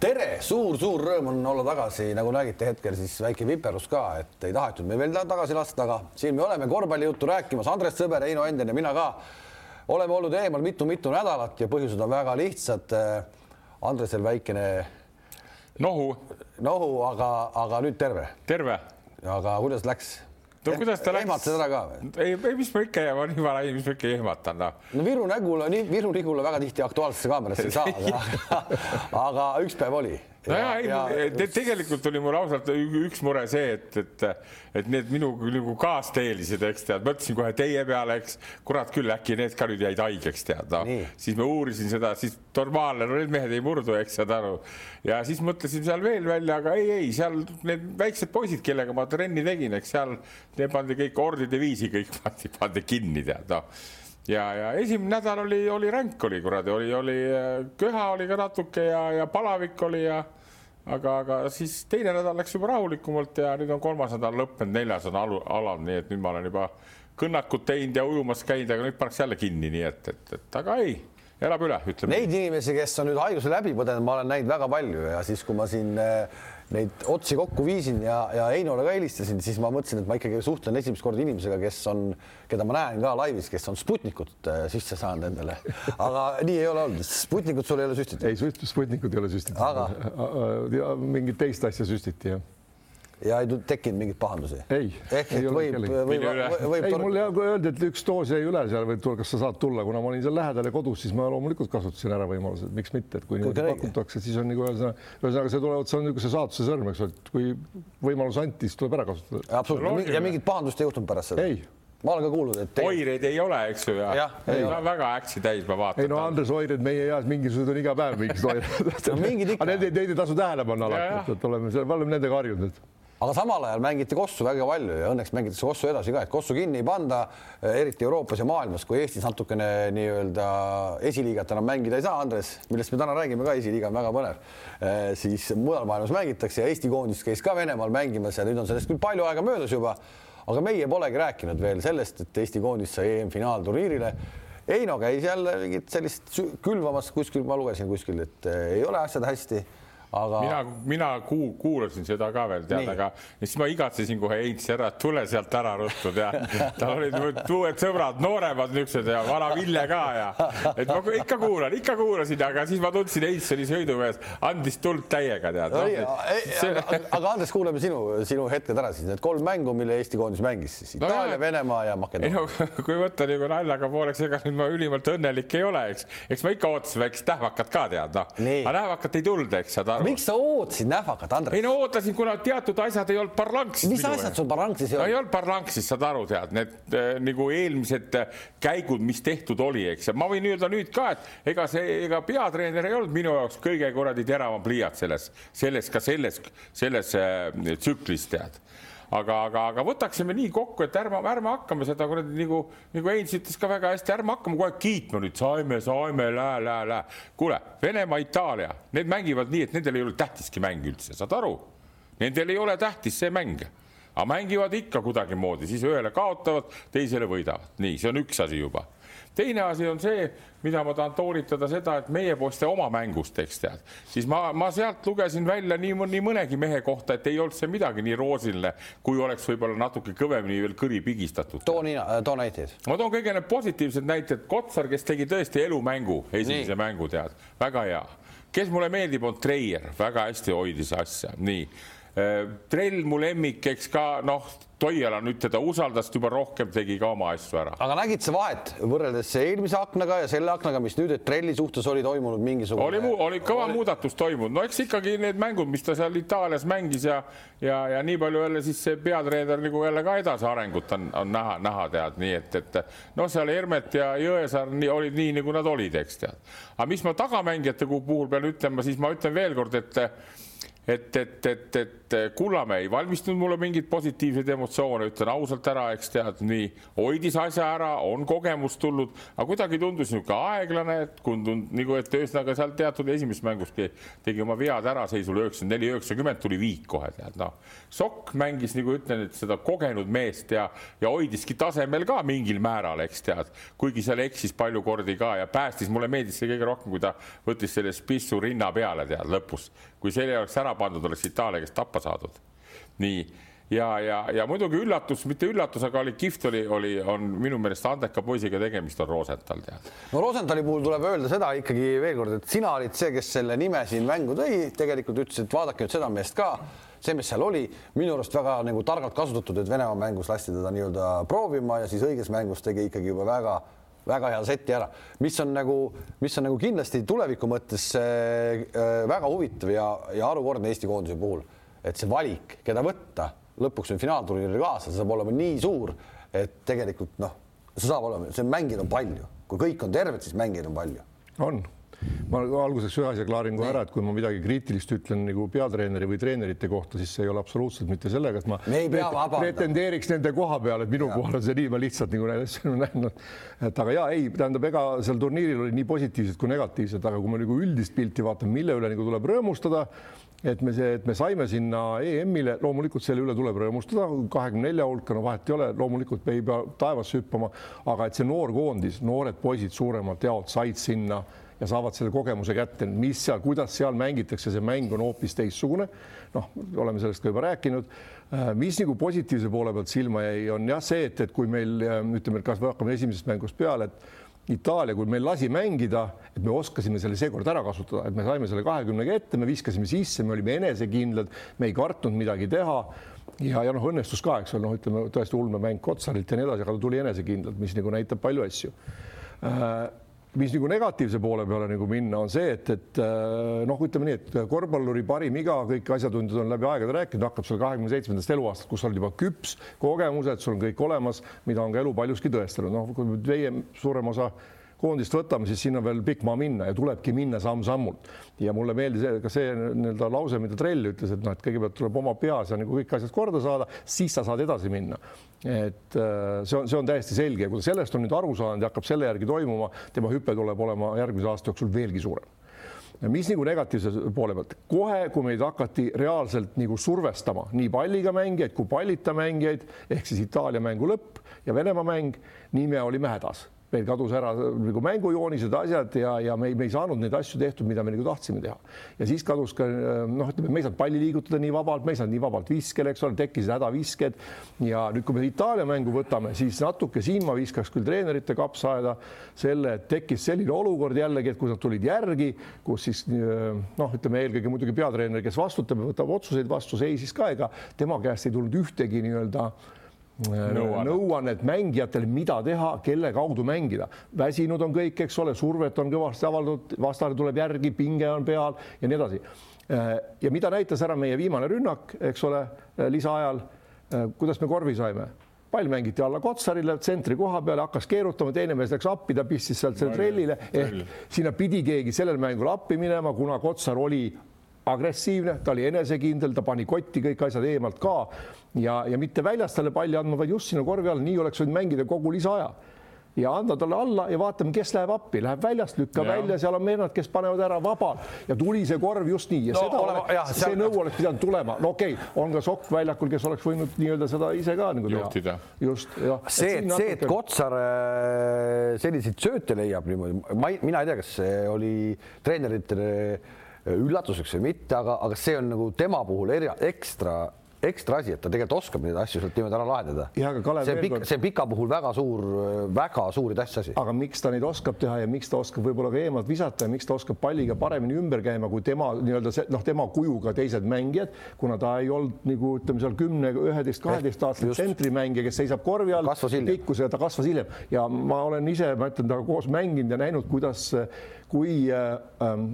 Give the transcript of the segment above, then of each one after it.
tere suur,, suur-suur rõõm on olla tagasi, nagu nägite hetkel siis väike viperus ka, et ei tahetud me veel tagasi lasta, aga siin me oleme korvpallijuttu rääkimas, Andres Sõber, Heino Enden ja mina ka oleme olnud eemal mitu-mitu nädalat ja põhjused on väga lihtsad. Andresel väikene nohu, nohu, aga, aga nüüd terve. terve. aga kuidas läks? No kuidas ta läks? ehmatasid ära ka või? ei, ei, mis ma ikka jääma nii vara, mis ma ikka ehmatan noh. no Viru nägule, nii Viru Nigule väga tihti Aktuaalsesse kaamerasse ei saa, aga, aga üks päev oli nojah, ei ja... Te, tegelikult oli mul ausalt üks mure see, et, et, et need minu nagu kaasteelised, eks tead, mõtlesin kohe teie peale, eks. Kurat küll, äkki need ka nüüd jäid haigeks, tead, noh, siis ma uurisin seda, siis normaalne, no need mehed ei murdu, eks saad aru. ja siis mõtlesin seal veel välja, aga ei, ei seal need väiksed poisid, kellega ma trenni tegin, eks seal need pandi kõik ordide viisi, kõik pandi, pandi kinni, tead, noh. Ja, ja esimene nädal oli, oli ränk oli kuradi, oli, oli köha oli ka natuke ja, ja palavik oli ja aga, aga siis teine nädal läks juba rahulikumalt ja nüüd on kolmas nädal lõppenud, neljas on alu, alal, nii et nüüd ma olen juba kõnnakut teinud ja ujumas käinud, aga nüüd pannakse jälle kinni, nii et, et, et aga ei, elab üle, ütleme. Neid inimesi, kes on nüüd haiguse läbi põdenud, ma olen näinud väga palju ja siis, kui ma siin äh, neid otsi kokku viisin ja, ja Heinole ka helistasin, siis ma mõtlesin, et ma ikkagi suhtlen esimest korda inimesega, kes on, keda ma näen ka laivis, kes on Sputnikut äh, sisse saanud endale. aga nii ei ole olnud, Sputnikut sul ei ole süstitud? ei, Sputnikut ei ole süstitud aga.... mingit teist asja süstiti jah ja ei tekkinud mingeid pahandusi? ei, ei ole võib, võib, võib, ei, mulle öeldi, et üks doos jäi üle seal või kas sa saad tulla, kuna ma olin seal lähedal ja kodus, siis ma loomulikult kasutasin ära võimaluse, et miks mitte, et kui niimoodi pakutakse, siis on nagu ühesõnaga, ühesõnaga see tuleb, see on niisuguse saatuse sõrm, eks ole, et kui võimalus anti, siis tuleb ära kasutada. absoluutselt ja mingit pahandust ei juhtunud pärast seda? ei ma olen ka kuulnud, et te... oireid ei ole, eks ju, ja, ja ei ole. väga äksi täis, ma vaatan. ei no Andres, oired meie eas mingisugused on iga päev mingisugused oired no,. aga neid, neid ei tasu tähele panna alati, et oleme, oleme nendega harjunud aga samal ajal mängiti Kossu väga palju ja õnneks mängitakse Kossu edasi ka, et Kossu kinni ei panda, eriti Euroopas ja maailmas, kui Eestis natukene nii-öelda esiliigat enam mängida ei saa, Andres, millest me täna räägime ka, esiliiga on väga põnev, eh, siis mujal maailmas mängitakse ja Eesti koondis käis ka Venemaal mängimas ja nüüd on sellest küll palju aega möödas juba, aga meie polegi rääkinud veel sellest, et Eesti koondis sai EM-finaalturniirile. Heino käis jälle mingit sellist külvamas kuskil, ma lugesin kuskil, et eh, ei ole asjad hästi aga. mina, mina kuu, kuulasin seda ka veel tead, aga siis ma igatsesin kohe Heinzi ära, et tule sealt ära ruttu tead. tal olid uued sõbrad, nooremad niisugused ja vana Ville ka ja et ma ikka kuulan, ikka kuulasin, aga siis ma tundsin, Heinz oli sõidumees, andis tuld täiega tead no,. See... aga Andres, kuulame sinu, sinu hetked ära siis, need kolm mängu, mille Eesti koondis mängis siis Itaalia no,, Venemaa ja Makedoonia. No, kui võtta nagu naljaga pooleks, ega nüüd ma ülimalt õnnelik ei ole, eks, eks ma ikka ootasin väikest tähvakat ka tead noh, aga tähvakat ei tulnud, eks saad aru miks sa ootasid nähvakat, Andres? ei no ootasin, kuna teatud asjad ei olnud parlanksis. mis asjad sul parlanksis ei olnud no,? ei olnud parlanksis, saad aru, tead, need äh, nagu eelmised äh, käigud, mis tehtud oli, eks, ja ma võin öelda nüüd ka, et ega see, ega peatreener ei olnud minu jaoks kõige kuradi teravam pliiats selles, selles ka selles, selles äh, tsüklis, tead aga, aga, aga võtaksime nii kokku, et ärme, ärme hakkame seda kuradi nagu, nagu Heinz ütles ka väga hästi, ärme hakkame kogu aeg kiitma nüüd saime, saime, lää, lää, lää. kuule, Venemaa, Itaalia, need mängivad nii, et nendel ei ole tähtiski mäng üldse, saad aru? Nendel ei ole tähtis see mäng aga mängivad ikka kuidagimoodi, siis ühele kaotavad, teisele võidavad, nii, see on üks asi juba teine asi on see, mida ma tahan toonitada seda, et meie poiste oma mängust, eks tead, siis ma, ma sealt lugesin välja nii, nii mõnegi mehe kohta, et ei olnud see midagi nii roosiline, kui oleks võib-olla natuke kõvemini veel kõri pigistatud. too nii, too näiteid. ma toon kõige need positiivsed näited, Kotsar, kes tegi tõesti elumängu, esimese nii. mängu tead, väga hea. kes mulle meeldib, on Treier, väga hästi hoidis asja, nii trell mu lemmik, eks ka noh, Toiala nüüd teda usaldas juba rohkem, tegi ka oma asju ära. aga nägid sa vahet võrreldes eelmise aknaga ja selle aknaga, mis nüüd, et trelli suhtes oli toimunud mingisugune? oli, oli kõva oli... muudatus toimunud, no eks ikkagi need mängud, mis ta seal Itaalias mängis ja ja, ja nii palju jälle siis see peatreener nagu jälle ka edasiarengut on, on näha, näha tead, nii et, et noh, seal Hermet ja Jõesaar nii, olid nii, nagu nad olid, eks tead. aga mis ma tagamängijate puhul pean ütlema, siis ma ütlen veel kord, et et, et, et, et Kullamäe ei valmistanud mulle mingeid positiivseid emotsioone, ütlen ausalt ära, eks tead, nii hoidis asja ära, on kogemus tulnud, aga kuidagi tundus niisugune aeglane, et tundnud nagu, et ühesõnaga seal teatud esimeses mänguski tegi oma vead ära seisul üheksakümmend neli, üheksakümmend tuli viik kohe tead noh. Sokk mängis nagu ütlen, et seda kogenud meest ja, ja hoidiski tasemel ka mingil määral, eks tead, kuigi seal eksis palju kordi ka ja päästis, mulle meeldis see kõige rohkem, kui ta võttis selle spissu rinna peale tead lõpus, kui selle oleks ära pandud, oleks Itaalia käest tappa saadud. nii ja, ja, ja muidugi üllatus, mitte üllatus, aga oli kihvt oli, oli, on minu meelest andeka poisiga tegemist on Rosenthal tead. no Rosenthali puhul tuleb öelda seda ikkagi veel kord, et sina olid see, kes selle nime siin mängu tõi, tegelikult ütles, et vaadake nüüd seda meest ka, see, mis seal oli, minu arust väga nagu targalt kasutatud, et Venemaa mängus lasti teda nii-öelda proovima ja siis õiges mängus tegi ikkagi juba väga väga hea seti ära, mis on nagu, mis on nagu kindlasti tuleviku mõttes äh, väga huvitav ja, ja harukordne Eesti koondise puhul, et see valik, keda võtta lõpuks nüüd finaalturniiril kaasa, see saab olema nii suur, et tegelikult noh, see saab olema, see mängijaid on palju, kui kõik on terved, siis mängijaid on palju. on ma alguseks ühe asja klaarin kohe ära, et kui ma midagi kriitilist ütlen nagu peatreeneri või treenerite kohta, siis see ei ole absoluutselt mitte sellega, et ma pretendeeriks nende koha peale, et minu kohal on see nii, ma lihtsalt nagu neid asju näinud. et aga ja ei, tähendab, ega seal turniiril oli nii positiivset kui negatiivset, aga kui me nagu üldist pilti vaatame, mille üle nagu tuleb rõõmustada, et me see, et me saime sinna EM-ile, loomulikult selle üle tuleb rõõmustada, kahekümne nelja hulka, no vahet ei ole, loomulikult me ei pea taevasse hüppama, aga et see noor koondis, noored poisid suuremalt jaolt said sinna ja saavad selle kogemuse kätte, mis seal, kuidas seal mängitakse, see mäng on hoopis teistsugune. noh, oleme sellest ka juba rääkinud. Äh, mis nagu positiivse poole pealt silma jäi, on jah see, et, et kui meil äh, ütleme, kas me hakkame esimesest mängust peale, et Itaalia, kui meil lasi mängida, et me oskasime selle seekord ära kasutada, et me saime selle kahekümnega ette, me viskasime sisse, me olime enesekindlad, me ei kartnud midagi teha ja, ja noh, õnnestus ka, eks ole, noh, ütleme tõesti ulmemäng Kotsarilt ja nii edasi, aga ta tuli enesekindlalt, mis nagu näitab palju asju äh, mis nagu negatiivse poole peale nagu minna, on see, et, et äh, noh, ütleme nii, et korvpalluri parim iga, kõik asjatundjad on läbi aegade rääkinud, hakkab seal kahekümne seitsmendast eluaastast, kus sa oled juba küps, kogemused, sul on kõik olemas, mida on ka elu paljuski tõestanud, noh, kui meie suurem osa koondist võtame, siis sinna veel pikk maa minna ja tulebki minna samm-sammult. ja mulle meeldis ka see nii-öelda lause, mida Trell ütles, et noh, et kõigepealt tuleb oma peas ja nagu kõik asjad korda saada, siis sa saad edasi minna. et äh, see on, see on täiesti selge ja kui ta sellest on nüüd aru saanud ja hakkab selle järgi toimuma, tema hüpe tuleb olema järgmise aasta jooksul veelgi suurem mis nagu negatiivse poole pealt, kohe, kui meid hakati reaalselt nagu survestama nii palliga mängijaid kui pallita mängijaid ehk siis Itaalia mängu lõpp ja Venemaa mäng, nii me olime hädas meil kadus ära nagu mängujoonised, asjad ja, ja me ei, me ei saanud neid asju tehtud, mida me nagu tahtsime teha. ja siis kadus ka noh, ütleme, me ei saanud palli liigutada nii vabalt, me ei saanud nii vabalt viskele, eks ole, tekkisid hädavisked ja nüüd, kui me Itaalia mängu võtame, siis natuke siin ma viskaks küll treenerite kapsaaeda selle, et tekkis selline olukord jällegi, et kui nad tulid järgi, kus siis noh, ütleme eelkõige muidugi peatreener, kes vastutab võtab otsuseid vastu, seisis ka, ega tema käest ei tulnud ühtegi nii-öelda nõuannet. Mängijatele, mida teha, kelle kaudu mängida. väsinud on kõik, eks ole, survet on kõvasti avaldatud, vastane tuleb järgi, pinge on peal ja nii edasi. Äh, ja mida näitas ära meie viimane rünnak, eks ole, äh, lisaajal, äh, kuidas me korvi saime? Pall mängiti alla Kotsarile tsentri koha peale, hakkas keerutama, teine mees läks appi, ta pistis sealt selle trellile ehk sinna pidi keegi sellel mängul appi minema, kuna Kotsar oli agressiivne, ta oli enesekindel, ta pani kotti kõik asjad eemalt ka. Ja, ja mitte väljast talle palli andma, vaid just sinna korvi alla, nii oleks võinud mängida kogu lisaaja. Ja anda talle alla ja vaatame, kes läheb appi, läheb väljast, lükka ja. välja, seal on vennad, kes panevad ära vabalt ja tuli see korv just nii. Ja no, seda olema, oleks, see seal... nõu oleks pidanud tulema, no okei okay,, on ka Sokk väljakul, kes oleks võinud nii-öelda seda ise ka nagu teha. just, jah. see, et see, et Kotsar äh, selliseid sööte leiab niimoodi, ma ei, mina ei tea, kas see oli treeneritele üllatuseks või mitte, aga, aga see on nagu tema puhul eri, ekstra ekstra asi, et ta tegelikult oskab neid asju sealt niimoodi ära lahendada. see on pika, see on pika puhul väga suur, väga suur ja tähtis asi. aga miks ta neid oskab teha ja miks ta oskab võib-olla ka eemalt visata ja miks ta oskab palliga paremini ümber käima kui tema nii-öelda see noh, tema kujuga teised mängijad, kuna ta ei olnud nagu ütleme seal kümne, üheteist, kaheteist aastane tsentrimängija, kes seisab korvi all, pikkus ja ta kasvas hiljem. Ja ma olen ise, ma ütlen, temaga koos mänginud ja näinud, kuidas kui äh,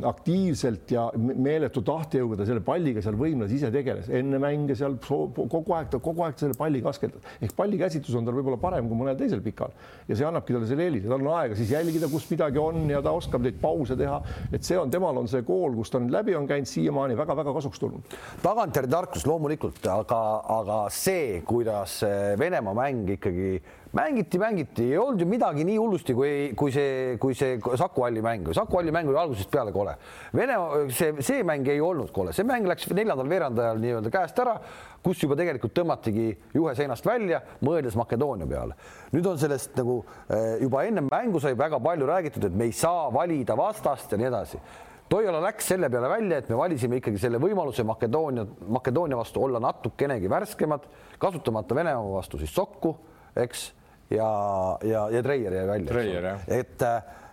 aktiivselt ja meeletu tahtejõuga ta selle palliga seal võimlas ise tegeles, enne mänge seal kogu aeg, ta kogu aeg selle palli kaskeldab ehk pallikäsitlus on tal võib-olla parem kui mõnel teisel pikal. Ja see annabki talle selle eelise, tal on aega siis jälgida, kus midagi on ja ta oskab neid pause teha, et see on, temal on see kool, kus ta nüüd läbi on käinud siiamaani väga-väga kasuks tulnud. tagantjärgi tarkus loomulikult, aga, aga see, kuidas Venemaa mäng ikkagi mängiti, mängiti, ei olnud ju midagi nii hullusti, kui, kui see, kui see Saku Alli mäng. Saku Alli mäng oli algusest peale kole. Venemaa, see, see mäng ei olnud kole, see mäng läks neljandal veerandajal nii-öelda käest ära, kus juba tegelikult tõmmatigi juhe seinast välja, mõeldes Makedoonia peale. nüüd on sellest nagu eh, juba enne mängu sai väga palju räägitud, et me ei saa valida vastast ja nii edasi Toiala läks selle peale välja, et me valisime ikkagi selle võimaluse Makedoonia, Makedoonia vastu olla natukenegi värskemad, kasutamata Venemaa vastu siis sokku, eks ja, ja, ja Treier jäi välja. et,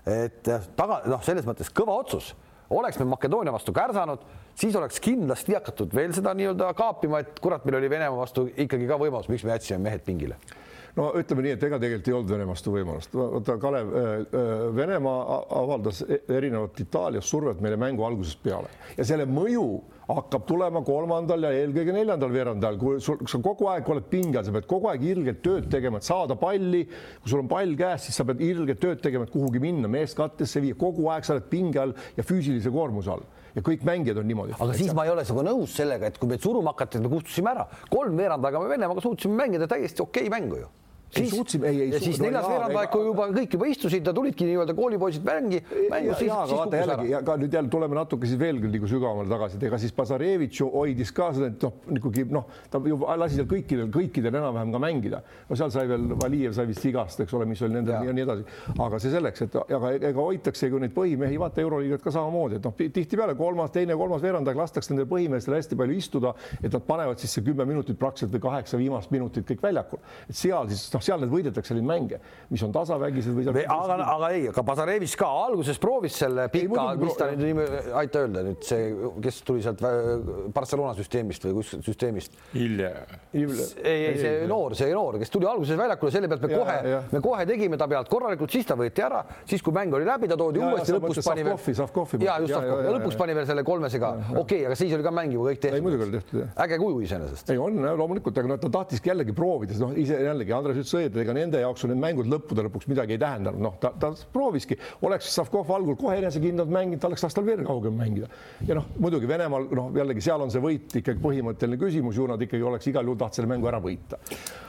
et taga noh, selles mõttes kõva otsus, oleks me Makedoonia vastu kärsanud, siis oleks kindlasti hakatud veel seda nii-öelda kaapima, et kurat, meil oli Venemaa vastu ikkagi ka võimalus, miks me jätsime mehed pingile no ütleme nii, et ega tegelikult ei olnud Vene vastu võimalust. vaata, Kalev, äh, äh, Venemaa avaldas e-, erinevat Itaalias survet meile mängu algusest peale ja selle mõju hakkab tulema kolmandal ja eelkõige neljandal veerandajal, kui sul, sa kogu aeg oled pinge all, sa pead kogu aeg ilgelt tööd tegema, et saada palli. kui sul on pall käes, siis sa pead ilgelt tööd tegema, et kuhugi minna, meest kattesse viia, kogu aeg sa oled pinge all ja füüsilise koormuse all ja kõik mängijad on niimoodi. aga siis ma ei ole sinuga nõus sellega, et kui meid suruma hakati, et me kustutasime ära, kolm veerand aega me Venemaaga suutsime mängida täiesti okei okay mängu ju siis suutsime, ei, ei. ja siis neljas no, veerand kui juba kõik juba istusid ja tulidki nii-öelda koolipoisid mängi, mängu, siis, siis kukkus jällegi, ära. ka nüüd jälle tuleme natuke siis veelgi nagu sügavamale tagasi, et ega siis Bazarevitš ju hoidis ka seda, et noh, ikkagi noh, ta ju lasi seal kõikidel, kõikidel enam-vähem ka mängida. no seal sai veel, Valijev sai vist vigast, eks ole, mis oli nendel ja. ja nii edasi. aga see selleks, et aga ega hoitakse ju neid põhimehi, vaata Euroliigat ka samamoodi, et noh, tihtipeale kolmas, teine, kolmas veerand aeg lastakse nendel põhimeestel hästi palju istuda, et nad panevad siis see kümme minutit praktiliselt või kaheksa viimast minutit kõik väljakul. et seal siis noh, seal need võidetakse neid mänge, mis on tasavägised või. aga, aga ei, aga Bazarevitš ka alguses proovis selle pika, mis ta nüüd nimi, aita öelda nüüd see, kes tuli sealt Barcelona süsteemist või kus süsteemist? Ilje. ei, ei see noor, see noor, kes tuli alguses väljakule, selle pealt me ja, kohe, me kohe tegime ta pealt korralikult, siis ta võeti ära, siis kui mäng oli läbi, ta toodi ja, uuesti lõpus pani veel. ja just Savkovi ja lõpus pani veel selle kolmese ka, okei, aga siis oli ka mäng juba kõik tehtud. äge kuju iseenesest. ei on loomulikult, aga noh, ta tahtiski jällegi proovida, noh ise jällegi Andres ütles õieti, ega nende jaoks on need mängud lõppude lõpuks midagi ei tähendanud, noh, ta, ta prooviski, oleks Savkov algul kohe enesekindlalt mänginud, ta oleks lastel veel kaugem mängida. ja noh, muidugi Venemaal noh, jällegi seal on see võit ikkagi põhimõtteline küsimus, ju nad ikkagi oleks igal juhul tahtnud selle mängu ära võita.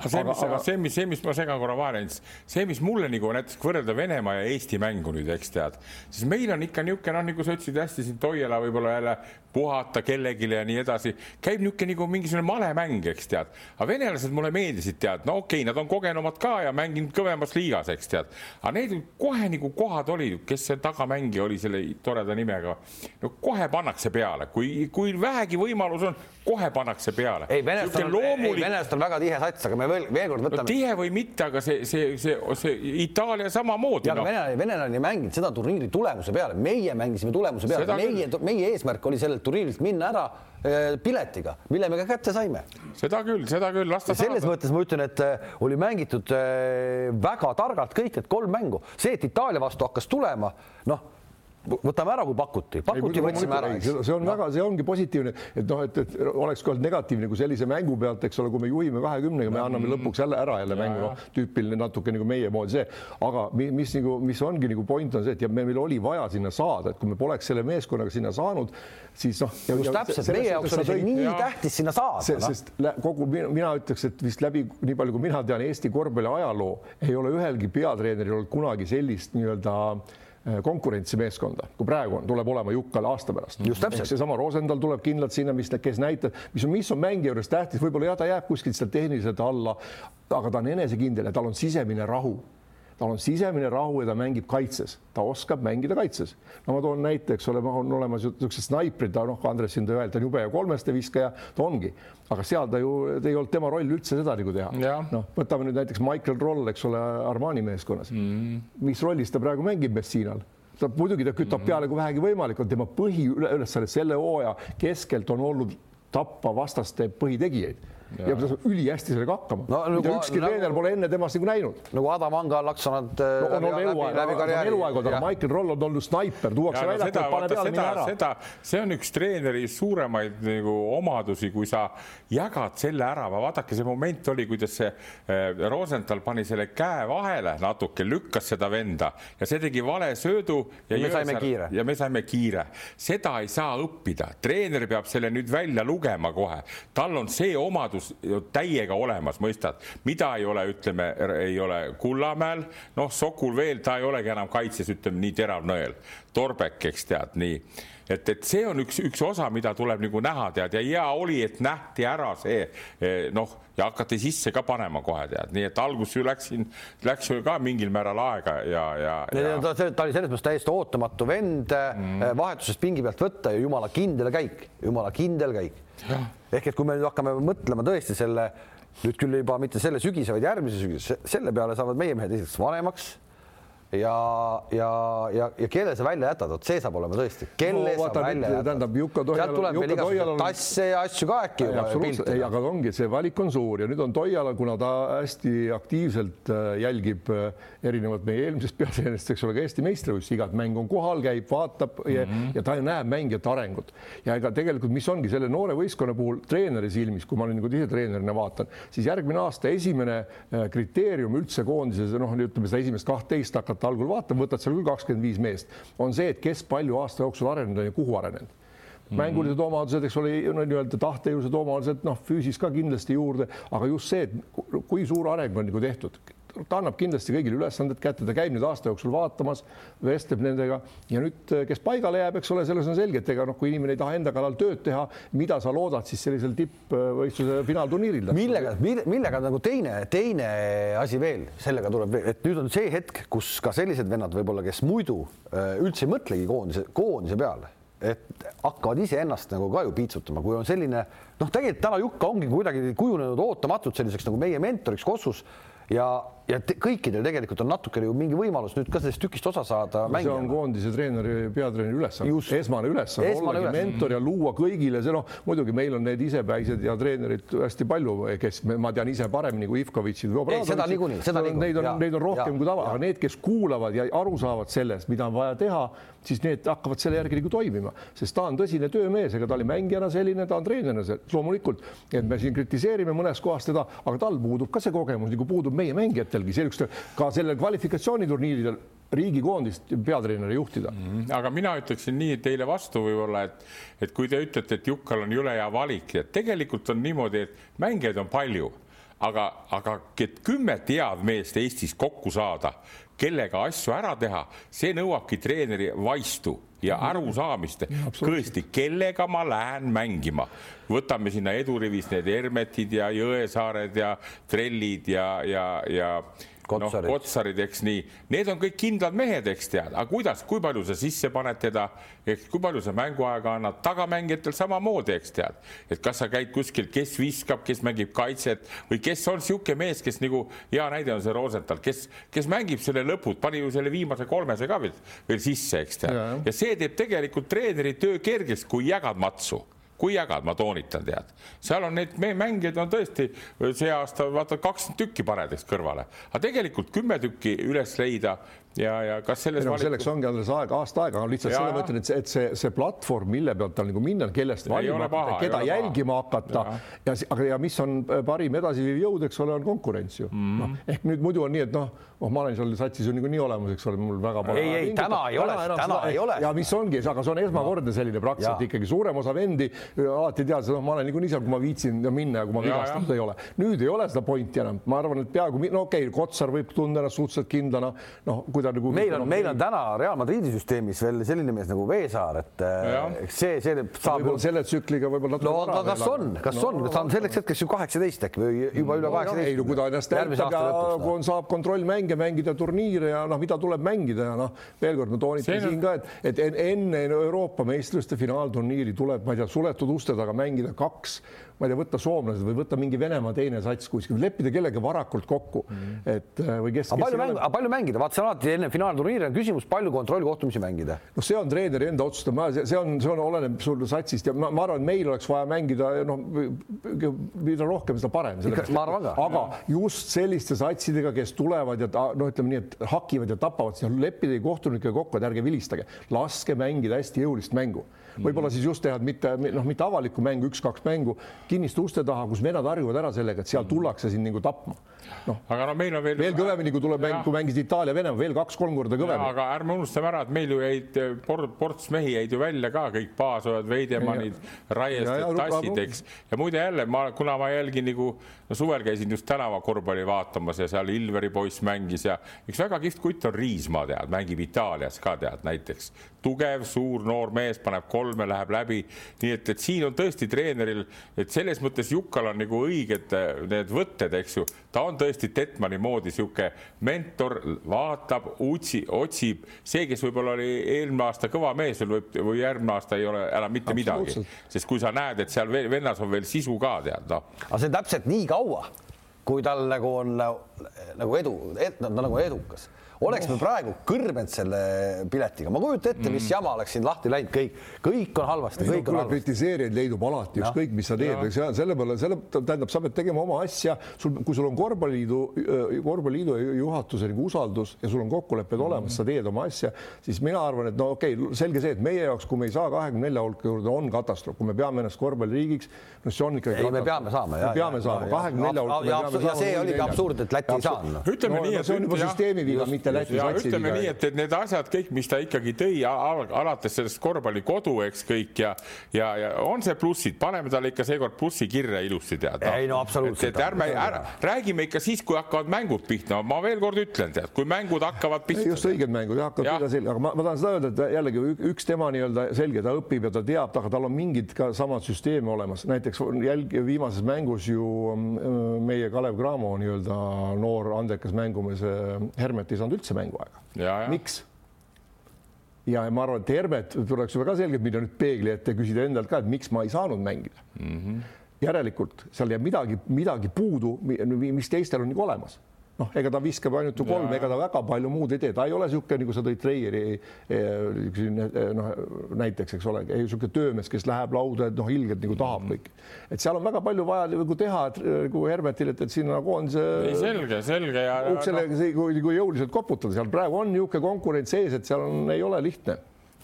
see, mis, aga see, mis, see, mis ma segan korra vahele, see, mis mulle nagu näiteks võrrelda Venemaa ja Eesti mängu nüüd, eks tead, siis meil on ikka niisugune noh, nagu sa ütlesid hästi siin Toiala võib-olla jälle puhata kellelegi ja nii edasi, käib niisugune nagu mingisugune malemäng, eks tead. aga venelased mulle meeldisid, tead, no okei okay,, nad on kogenumad ka ja mänginud kõvemas liigas, eks tead. aga need kohe nagu kohad olid, kes see tagamängija oli selle toreda nimega, no kohe pannakse peale, kui, kui vähegi võimalus on, kohe pannakse peale. ei, venelastel on loomulik..., venelastel on väga tihe sats, aga me veel, veel kord võtame no,. tihe või mitte, aga see, see, see, see Itaalia samamoodi. No. venelane, venelane ei mänginud seda turniiri tulemuse peale, meie mängisime tulemuse peale, meie, meie eesmärk oli sellelt turniirilt minna ära eh, piletiga, mille me ka kätte saime. seda küll, seda küll, las ta saada. selles mõttes ma ütlen, et eh, oli mängitud eh, väga targalt kõik need kolm mängu, see, et Itaalia vastu hakkas tulema, noh võtame ära, kui pakuti, pakuti, võtsime ära. see on no. väga, see ongi positiivne, et noh, et, et oleks ka olnud negatiivne, kui sellise mängu pealt, eks ole, kui me juhime kahekümnega, me anname lõpuks jälle ära jälle ja, mängu, noh, tüüpiline natuke nagu meie moodi see, aga mis, mis nagu, mis ongi nagu point on see, et ja meil oli vaja sinna saada, et kui me poleks selle meeskonnaga sinna saanud, siis noh. just täpselt, meie jaoks oli see nii ja. tähtis sinna saada. sest kogu mina ütleks, et vist läbi nii palju, kui mina tean Eesti korvpalli ajaloo, ei ole ühelgi peatreeneril olnud kunagi sellist nii-öelda konkurentsimeeskonda, kui praegu on, tuleb olema Jukkal aasta pärast. seesama Rosendal tuleb kindlalt sinna, mis, kes näitab, mis on, mis on mängija juures tähtis, võib-olla jah, ta jääb kuskilt seal tehniliselt alla, aga ta on enesekindel ja tal on sisemine rahu tal on sisemine rahu ja ta mängib kaitses, ta oskab mängida kaitses. no ma toon näite, eks ole, on olemas niisugused snaiprid, noh, Andres siin tõi välja, ta on jube ja kolmeste viskaja, ta ongi, aga seal ta ju ei olnud tema roll üldse seda nagu teha. noh, võtame nüüd näiteks Michael Roll, eks ole, Armani meeskonnas mm. mis rollis ta praegu mängib Messinal? ta muidugi ta kütab mm -hmm. peale, kui vähegi võimalik on, tema põhiülesanne selle hooaja keskelt on olnud tappa vastaste põhitegijaid ja ta saab ülihästi sellega hakkama No no,. nagu- ükski nagu- treener pole enne temast nagu näinud nagu Adam Anga laksanud no, äh, on, on eluaeg, on eluaeg olnud, aga Michael Roll on olnud snaiper, tuuakse ja väljakule, seda, pane peale, mine seda, ära. seda, see on üks treeneri suuremaid nagu omadusi, kui sa jagad selle ära, vaadake, see moment oli, kuidas see äh, Rosenthal pani selle käe vahele natuke, lükkas seda venda ja see tegi vale söödu. Ja me saime kiire. ja me saime kiire, seda ei saa õppida, treener peab selle nüüd välja lugema kohe, tal on see omadus ju täiega olemas, mõistad, mida ei ole, ütleme, ei ole Kullamäel, noh, Sokul veel, ta ei olegi enam kaitses, ütleme nii terav nõel, Torbek, eks tead, nii. Et, et see on üks, üks osa, mida tuleb nagu näha, tead, ja hea oli, et nähti ära see eh, noh, ja hakati sisse ka panema kohe, tead, nii et alguses ju läks siin, läks ju ka mingil määral aega ja, ja, ja ta, ta oli selles mõttes täiesti ootamatu vend mm. vahetusest pingi pealt võtta ja jumala kindel käik, jumala kindel käik. ehk et kui me nüüd hakkame mõtlema tõesti selle nüüd küll juba mitte selle sügise, vaid järgmise sügise, selle peale saavad meie mehed esiteks vanemaks ja, ja, ja, ja kelle sa välja jätad, vot see saab olema tõesti, kelle No sa välja jätad. tähendab, Jukka Toial- sealt tuleb veel igasuguseid on- tasse ja asju ka äkki absoluutselt, ei, aga ongi, see valik on suur ja nüüd on Toiala, kuna ta hästi aktiivselt äh, jälgib äh, erinevalt meie eelmisest peatreenerist, eks ole, ka Eesti meistrivõistlusi, igat mängu on kohal, käib, vaatab ja, mm -hmm. ja ta ju näeb mängijate arengut. Ja ega tegelikult, mis ongi selle noore võistkonna puhul treeneri silmis, kui ma nüüd nagu ise treenerina vaatan, siis järgmine aasta esimene äh, kriteerium üldse koondises, noh, ütleme seda esimest kahtteist hakata algul vaatama, võtad seal küll kakskümmend viis meest, on see, et kes palju aasta jooksul arenenud on ja kuhu arenenud. Mängulised omadused, eks ole, no nii-öelda tahtejõulised omadused, noh, füüsis ka kindlasti juurde, aga just see, et ku- kui suur areng on nagu tehtud, ta annab kindlasti kõigile ülesanded kätte, ta käib nüüd aasta jooksul vaatamas, vestleb nendega ja nüüd, kes paigale jääb, eks ole, selles on selge, et ega noh, kui inimene ei taha enda kallal tööd teha, mida sa loodad siis sellisel tippvõistluse finaalturniiril? millega, millega nagu teine, teine asi veel, sellega tuleb et nüüd on see hetk, kus ka sellised vennad võib-olla, kes muidu äh, üldse ei mõtlegi koondise, koondise peale, et hakkavad iseennast nagu ka ju piitsutama, kui on selline noh, tegelikult täna Jukka ongi kuidagi kujunenud ootamatult selliseks nagu meie mentoriks Kossus ja, ja te, kõikidel tegelikult on natukene ju mingi võimalus nüüd ka sellest tükist osa saada. see on koondise treeneri, peatreeneri ülesanne, esmane ülesanne, ollagi ülesanne. mentor ja luua kõigile see noh, muidugi meil on need isepäised ja treenerid hästi palju, kes ma tean ise paremini kui Ivkovitšid või Ei, seda niikuinii, seda niikuinii. Neid on, neid on rohkem jaa, kui tava, aga need, kes kuulavad ja aru saavad sellest, mida on vaja teha, siis need hakkavad selle järgi nagu toimima, sest ta on tõsine töömees, ega ta oli mängijana selline, ta on treenerina see, loomulikult, et me siin kritiseerime mõnes kohas teda, aga tal puudub ka see kogemus, nagu puudub meie mängijatelgi, sellist ka sellel kvalifikatsiooniturniiridel riigikoondist peatreeneri juhtida. Aga mina ütleksin nii teile vastu võib-olla, et, et kui te ütlete, et Jukkal on jõle hea valik ja tegelikult on niimoodi, et mängijaid on palju, aga, aga et kümmet head meest Eestis kokku saada, kellega asju ära teha, see nõuabki treeneri vaistu ja arusaamist, tõesti, kellega ma lähen mängima. võtame sinna edurivis need Hermetid ja Jõesaared ja Trellid ja, ja, ja noh, Kotsarid. Kotsarid, eks nii, need on kõik kindlad mehed, eks tead, aga kuidas, kui palju sa sisse paned teda, eks kui palju sa mänguaega annad, tagamängijatel samamoodi, eks tead, et kas sa käid kuskil, kes viskab, kes mängib kaitset või kes on niisugune mees, kes nagu hea näide on see Rosenthal, kes, kes mängib selle lõpud, pani ju selle viimase kolmese ka veel, veel sisse, eks tead, ja see teeb tegelikult treeneri töö kergeks, kui jagad matsu kui jagad, ma toonitan, tead, seal on neid mängijaid on tõesti see aasta vaata kakskümmend tükki paned, eks kõrvale, aga tegelikult kümme tükki üles leida ja, ja kas selles no selleks ongi Andres aega, aasta aega, aga lihtsalt Jaa, selle ma ütlen, et see, et see, see platvorm, mille pealt tal nagu minna, kellest valima hakata, keda ole paha. jälgima hakata. Ja, ja, aga ja mis on äh, parim edasiviiv jõud, eks ole, on konkurents ju. Mm. no, ehk nüüd muidu on nii, et noh, oh, ma olen seal satsis ju niikuinii olemas, eks ole, mul väga pole Ei, ei, täna ei ole, täna seda- ei ole. ja mis ongi, aga see on esmakordne selline praktiliselt Jaa. ikkagi suurem osa vendi. Alati tead, noh, ma olen niikuinii seal, kui ma viitsin minna ja kui ma vigastatud ei ole. nüüd ei ole seda pointi enam, ma arvan, et peaaegu, no okei okay,, Kotsar võib tunda ennast suhteliselt kindlana, noh, kui ta nagu meil on, meil on täna Real Madridi süsteemis veel selline mees nagu Veesaar, et äh, see, see saab võib-olla selle tsükliga võib-olla natuke no aga kas on, kas on, ta on selleks hetkeks ju kaheksateist äkki või juba üle ei no kui ta ennast näitab ja lõpuks. kui on, saab kontrollmänge mängida, turniire ja noh, mida tuleb mängida ja noh, veel kord ma toonitan siin ka, et, et en- enne Euroopa meistrite finaalturniiri tuleb, ma ei tea, suletud uste taga mängida kaks, ma ei tea, võtta soomlased või võtta mingi Venemaa teine sats kuskil, leppida kellegagi varakult kokku, et äh, või kes. aga palju mängu, aga palju mängida, vaata see on alati enne finaalturniiri on küsimus, palju kontrollkohtumisi mängida. noh, see on treeneri enda otsustada, see on, see on, oleneb sul satsist ja ma, ma arvan, et meil oleks vaja mängida noh, mida rohkem, seda parem. aga just selliste satsidega, kes tulevad ja noh, ütleme nii, et hakivad ja tapavad, siis leppida kohtunikega kokku, et ärge vilistage, laske mängida hästi jõulist mängu võib-olla siis just teha mitte noh, mitte avalikku mängu, üks-kaks mängu kinniste uste taha, kus vennad harjuvad ära sellega, et seal tullakse sind nagu tapma. Noh, aga no meil on veel. veel kõvemini, kui tuleb mäng, kui mängisid Itaalia-Venemaa, veel kaks-kolm korda kõvemini. aga ärme unustame ära, et meil ju jäid ports mehi jäid ju välja ka kõik Paasojad, Veidemannid, Raiested, Tassid, eks. ja muide jälle ma, kuna ma jälgin nagu no suvel käisin just tänavakorvpalli vaatamas ja seal Ilveri poiss mängis ja üks väga kihvt kutt on Riismaa tead, mängib Itaalias ka tead näiteks tugev, suur noor mees, paneb kolme, läheb läbi. nii et, et siin on tõesti treeneril, et selles mõttes Jukkal on nagu õiged äh, need võtted, eks ju, ta on tõesti Tetmani moodi sihuke mentor, vaatab, utsi, otsib, see, kes võib-olla oli eelmine aasta kõva mees võib või järgmine aasta ei ole enam mitte midagi, sest kui sa näed, et seal vennas on veel sisu ka tead noh. aga see on täpselt nii kaua, kui tal nagu on nagu edu, et ta nagu edukas oleks me praegu kõrbenud selle piletiga, ma kujutan ette, mis mm. jama oleks siin lahti läinud, kõik, kõik on halvasti, kõik on halvasti. kritiseerijaid leidub alati, ükskõik, mis sa teed, eks selle peale, selle tähendab, sa pead tegema oma asja, sul, kui sul on korvpalliliidu, korvpalliliidu juhatuse nagu usaldus ja sul on kokkulepped olemas, sa teed oma asja, siis mina arvan, et no okei okay,, selge see, et meie jaoks, kui me ei saa kahekümne nelja hulka juurde, on katastroof, kui me peame ennast korvpalliriigiks, no see on ikkagi. ei, me peame saama. me peame saama kahekümne nelja hulka. ja see oligi absurd, et Läti ei saanud. ütleme nii, et see on juba süsteemi viga, mitte mitte Läti satsi. ütleme nii, et, et need asjad kõik, mis ta ikkagi tõi alates sellest korvpallikodu, eks kõik ja, ja, ja on see plussid, paneme talle ikka seekord plussi kirja ilusti tead no.. ei no absoluutselt. et ärme räägime ikka siis, kui hakkavad mängud pihta, ma veel kord ütlen, tead, kui mängud hakkavad pihta. just õiged mängud ja hakkavad pihta selge, aga ma, ma tahan seda öelda, et jällegi üks tema nii-öelda selge, ta õpib ja ta teab, aga tal on mingid ka samad süsteemi olemas, näiteks jälg viimases mängus ju mm, meie Kalev Cramo nii-öelda noor andekas mängumees Hermet ei saanud üldse mänguaega. miks? ja ma arvan, et Hermet tuleks väga selgelt minna nüüd peegli ette ja küsida endalt ka, et miks ma ei saanud mängida mm. -hmm. järelikult seal jääb midagi, midagi puudu, mis teistel on nagu olemas noh, ega ta viskab ainult ju kolm, ega ta väga palju muud ei tee, ta ei ole niisugune, nagu sa tõid Treieri eh, eh, noh, näiteks, eks ole, niisugune töömees, kes läheb lauda, et noh, ilgelt nagu tahab mm. kõik. et seal on väga palju vaja nagu teha, et nagu Hermetil, et, et siin nagu on see. selge, selge ja. uksele kui jõuliselt koputada, seal praegu on niisugune konkurents ees, et seal on, ei ole lihtne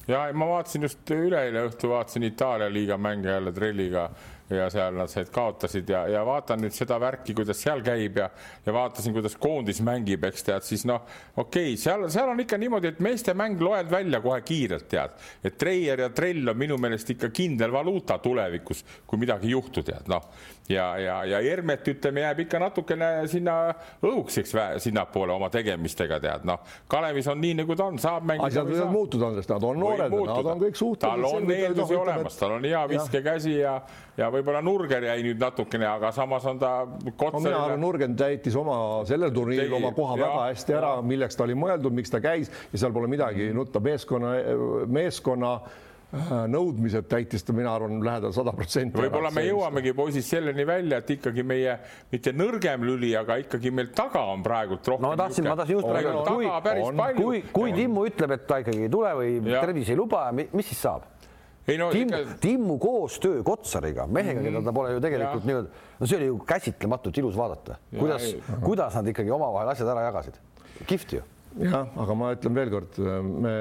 ja ma vaatasin just üleeile õhtu vaatasin Itaalia liiga mänge jälle trelliga ja seal nad said, kaotasid ja, ja vaatan nüüd seda värki, kuidas seal käib ja, ja vaatasin, kuidas koondis mängib, eks tead, siis noh, okei okay,, seal, seal on ikka niimoodi, et meeste mäng loed välja kohe kiirelt, tead, et Treier ja Trell on minu meelest ikka kindel valuuta tulevikus, kui midagi ei juhtu, tead, noh ja, ja, ja Hermet, ütleme, jääb ikka natukene sinna õhuks, eks sinnapoole oma tegemistega tead, noh, Kalevis on nii, nagu ta on, saab mängida. asjad võivad muutuda, Andres, nad on noored, nad on kõik suhteliselt. tal on eeldusi olemas, tal on hea viskekäsi ja, ja võib-olla Nurger jäi nüüd natukene, aga samas on ta Kotsarile... no mina arvan, Nurger täitis oma sellel turniiril oma koha ja, väga hästi ära, milleks ta oli mõeldud, miks ta käis ja seal pole midagi nutta, meeskonna, meeskonna äh, nõudmised täitis ta, mina arvan, lähedal sada protsenti. võib-olla me jõuamegi poisid selleni välja, et ikkagi meie mitte nõrgem lüli, aga ikkagi meil taga on praegult rohkem. no ma tahtsin, ma tahtsin just rääkida, kui, kui, kui Timmu ütleb, et ta ikkagi ei tule või tervis ei luba, mis siis saab? No Tim, ikka... Timmu koostöö Kotsariga, mehega mm, -hmm. keda ta pole ju tegelikult nii-öelda, no see oli ju käsitlematult ilus vaadata, kuidas, kuidas nad ikkagi omavahel asjad ära jagasid. kihvt ju jah, aga ma ütlen veelkord, me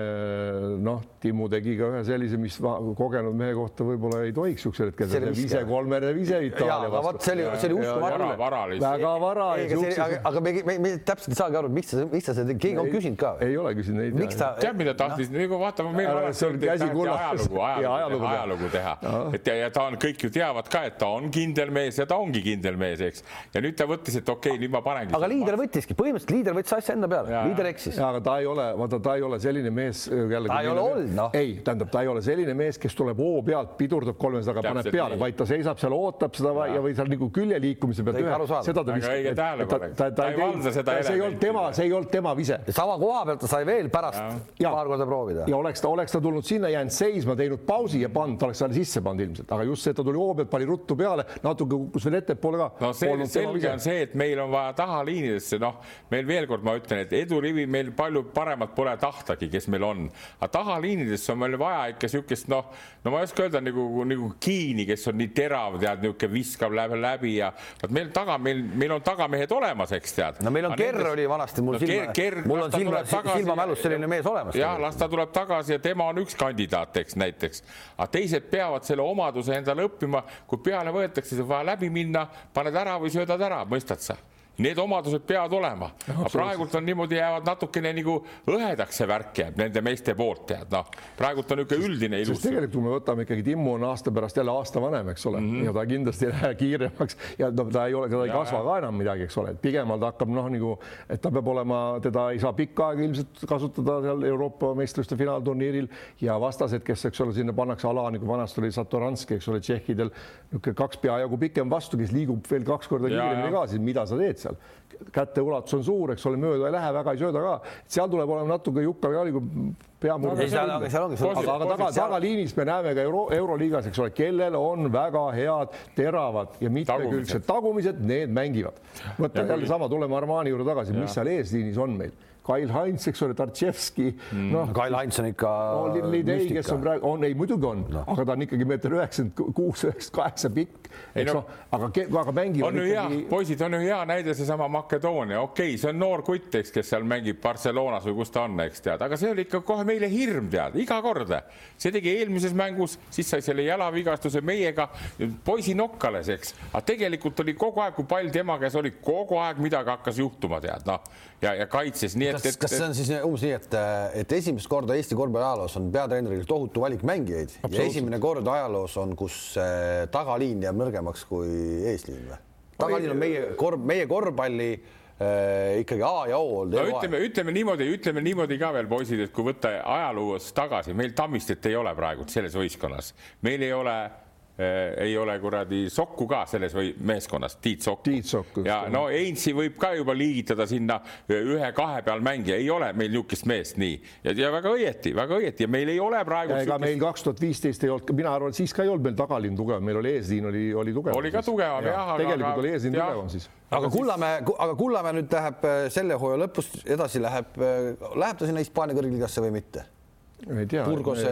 noh, Timmu tegi ka ühe sellise, mis kogenud mehe kohta võib-olla ei tohiks siuksel hetkel. see oli vise kolmene vise Itaalia vastu. see oli, see oli uskumatu. väga vara. aga, aga me, me, me täpselt ei saagi aru, miks ta, miks ta seda, keegi on küsinud ka. ei ole küsinud. miks ta? tead, mida tahtis no., nagu vaatame, meil on ajalugu, ajalugu, ajalugu teha, et ja, ja ta on, kõik ju teavad ka, et ta on kindel mees ja ta ongi kindel mees, eks. ja nüüd ta võttis, et okei okay,, nüüd ma panengi. aga liider võttiski, põhimõtteliselt liider võttis asja enda peale, liider eksis. Aga ta ei ole, vaata, ta ei ole selline mees jällegi. ta ei ole olnud noh. ei, tähendab, ta ei ole selline mees, kes tuleb hoo pealt, pidurdab kolmesajaga, paneb peale, vaid ta seisab seal, ootab seda ja, ja või seal nagu külje liikumise pealt ühe, seda ta viskab. ta, ta, ta ei valda seda. see ei olnud tema, see ei olnud tema vise. sama koha pealt ta sai veel pärast ja. paar korda proovida. ja oleks ta, oleks ta tulnud sinna, jäänud seisma, teinud pausi ja pannud, ta oleks selle sisse pannud ilmselt, aga just see, et ta tuli hoo pealt, pani ruttu peale, natuke kukkus veel ettepoole ka. no see, selge on see, et meil on vaja taha liinidesse, noh, meil veel kord ma ütlen, et edurivi meil palju paremat pole tahtagi, kes meil on. aga tagaliinidesse on meil vaja ikka niisugust noh, no ma ei oska öelda nagu, nagu Kiini, kes on nii terav, tead, niisugune viskab läbi, läbi ja vot meil taga, meil, meil on tagamehed olemas, eks tead. no meil on Kerr nendes... oli vanasti mul no, silma, mul on silma, silmamälus selline mees olemas. jah, las ta tuleb tagasi ja tema on üks kandidaat, eks näiteks. aga teised peavad selle omaduse endale õppima, kui peale võetakse, siis on vaja läbi minna, paned ära või söödad ära, mõistad sa Need omadused peavad olema, aga praegult on niimoodi, jäävad natukene nagu õhedaks see värk jääb nende meeste poolt, tead noh, praegult on niisugune üldine ilus. tegelikult, kui me võtame ikkagi Timmu on aasta pärast jälle aasta vanem, eks ole. Mm, -hmm. ja ta kindlasti ei lähe kiiremaks. Ja no ta ei ole, ta ei ja, kasva ka enam midagi, eks ole, et pigem ta hakkab noh, nagu, et ta peab olema, teda ei saa pikka aega ilmselt kasutada seal Euroopa meistrite finaalturniiril. Ja vastased, kes, eks ole, sinna pannakse ala nagu vanasti oli Satoranski, eks ole, tšehhidel niisugune kaks peajagu pikem vastu, kes liigub veel kaks korda kiiremini ka, siis mida sa teed seal. käteulatus on suur, eks ole, mööda ei lähe, väga ei sööda ka, seal tuleb olema natuke jukka ka nagu peamurd. aga, aga taga, tagaliinis me näeme ka euro, euroliigas, eks ole, kellel on väga head, teravad ja mitmekülgsed tagumised, need mängivad. mõtle jälle sama, tuleme Armani juurde tagasi, mis seal eesliinis on meil Kail Heinz, eks ole, Tartševski mm.. noh, Kail Heinz on ikka no,. Lidei, kes on praegu, on ei muidugi on no., aga ta on ikkagi meeter üheksakümmend kuus, üheksakümmend kaheksa pikk, eks no, noh, aga, aga mängivad on ikkagi. poisid, on ju hea näide seesama Makedoonia, okei okay,, see on noor kutt, eks, kes seal mängib Barcelonas või kus ta on, eks tead, aga see oli ikka kohe meile hirm tead, iga kord. see tegi eelmises mängus, siis sai selle jalavigastuse meiega, poisi nokk alles, eks, aga tegelikult oli kogu aeg, kui pall tema käes oli, kogu aeg midagi hakkas juhtuma, tead noh ja, ja kaitses, nii et. kas, kas see on siis umbes nii, et, et esimest korda Eesti korvpalli ajaloos on peatreeneril tohutu valik mängijaid ja esimene kord ajaloos on, kus äh, tagaliin jääb nõrgemaks kui eesliin või? tagaliin on meie korv, meie korvpalli äh, ikkagi A ja O olnud. no ütleme, ütleme niimoodi, ütleme niimoodi ka veel poisid, et kui võtta ajaloos tagasi, meil Tammistet ei ole praegu selles võistkonnas, meil ei ole ei ole kuradi Sokku ka selles või meeskonnas, Tiit Sokku. Tiit Sokku. ja no Ainsi võib ka juba liigitada sinna ühe-kahe peal mängija, ei ole meil niisugust meest nii ja, ja väga õieti, väga õieti ja meil ei ole praegu. ega meil kaks tuhat viisteist ei olnud, mina arvan, siis ka ei olnud meil tagaliin tugev, meil oli eesliin oli, oli tugevam. oli ka tugevam jah ja,. tegelikult aga, oli eesliin ja, tugevam siis. aga Kullamäe, aga Kullamäe nüüd läheb äh, selle hooaja lõpus edasi läheb, äh, läheb ta sinna Hispaania kõrgligasse või mitte? Ei tea. Burgose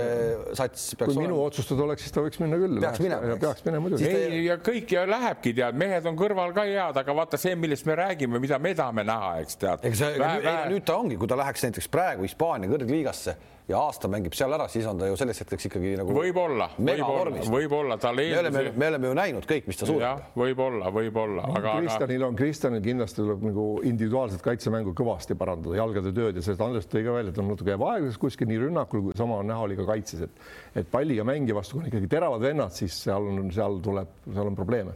sats peaks kui olema. minu otsustada oleks, siis ta võiks minna küll. peaks minema. peaks minema muidugi. ei, ja kõik ja lähebki, tead, mehed on kõrval ka head, aga vaata see, millest me räägime, mida me tahame näha, eks tead. ega see, nüüd ta ongi, kui ta läheks näiteks praegu Hispaania kõrgliigasse ja aasta mängib seal ära, siis on ta ju selleks hetkeks ikkagi nagu võib-olla, võib-olla, võib-olla tal eeldusi. me oleme, me oleme ju näinud kõik, mis ta suudab. võib-olla, võib-olla aga. Kristjanil on, Kristjanil kindlasti tuleb nagu individuaalset kaitsemängu kõvasti parandada, jalgade tööd ja sellest Andres tõi ka välja, et on natuke jääb aeglaseks kuskil nii rünnakul kui sama on näha oli ka kaitses, et et palliga mängija vastu, kui on ikkagi teravad vennad, siis seal on, seal tuleb, seal on probleeme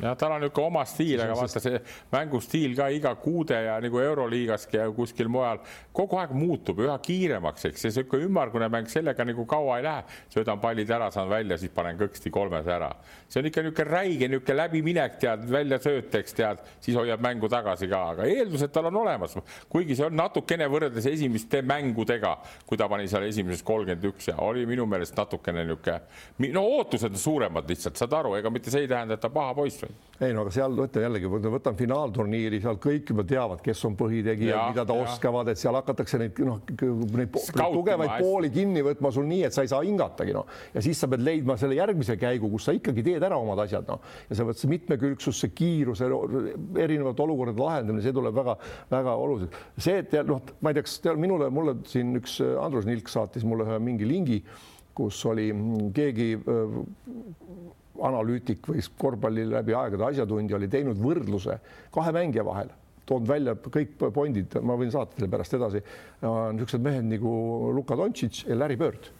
jah, tal on niisugune oma stiil, aga vaata see mängustiil ka iga kuude ja nagu Euroliigaski ja kuskil mujal kogu aeg muutub üha kiiremaks, eks. See niisugune ümmargune mäng sellega nagu kaua ei lähe, söödan pallid ära, saan välja, siis panen kõksti kolmes ära. see on ikka niisugune räige niisugune läbiminek, tead, väljasööt, eks tead, siis hoiab mängu tagasi ka, aga eeldused tal on olemas, kuigi see on natukene võrreldes esimeste mängudega, kui ta pani seal esimeses kolmkümmend üks ja oli minu meelest natukene niisugune, no ootused on suuremad lihtsalt, saad aru, ega mitte see ei tähenda, et ta paha poiss või ei no aga seal võta jällegi, võtan finaalturniiri, seal kõik juba teavad, kes on põhitegijad, mida ta ja. oskavad, et seal hakatakse neid noh, neid tugevaid pooli kinni võtma sul nii, et sa ei saa hingatagi noh, ja siis sa pead leidma selle järgmise käigu, kus sa ikkagi teed ära omad asjad noh, ja sa pead see mitmekülgsus, see kiirus, erinevate olukordade lahendamine, see tuleb väga-väga oluliselt. see, et noh, ma ei tea, kas teil minule, mulle siin üks Andrus Nilk saatis mulle ühe mingi lingi, kus oli keegi analüütik või korvpalli läbi aegade asjatundja oli teinud võrdluse kahe mängija vahel, toonud välja kõik pointid, ma võin saata teile pärast edasi, niisugused mehed nagu Luka Dontšitš ja Larry Bird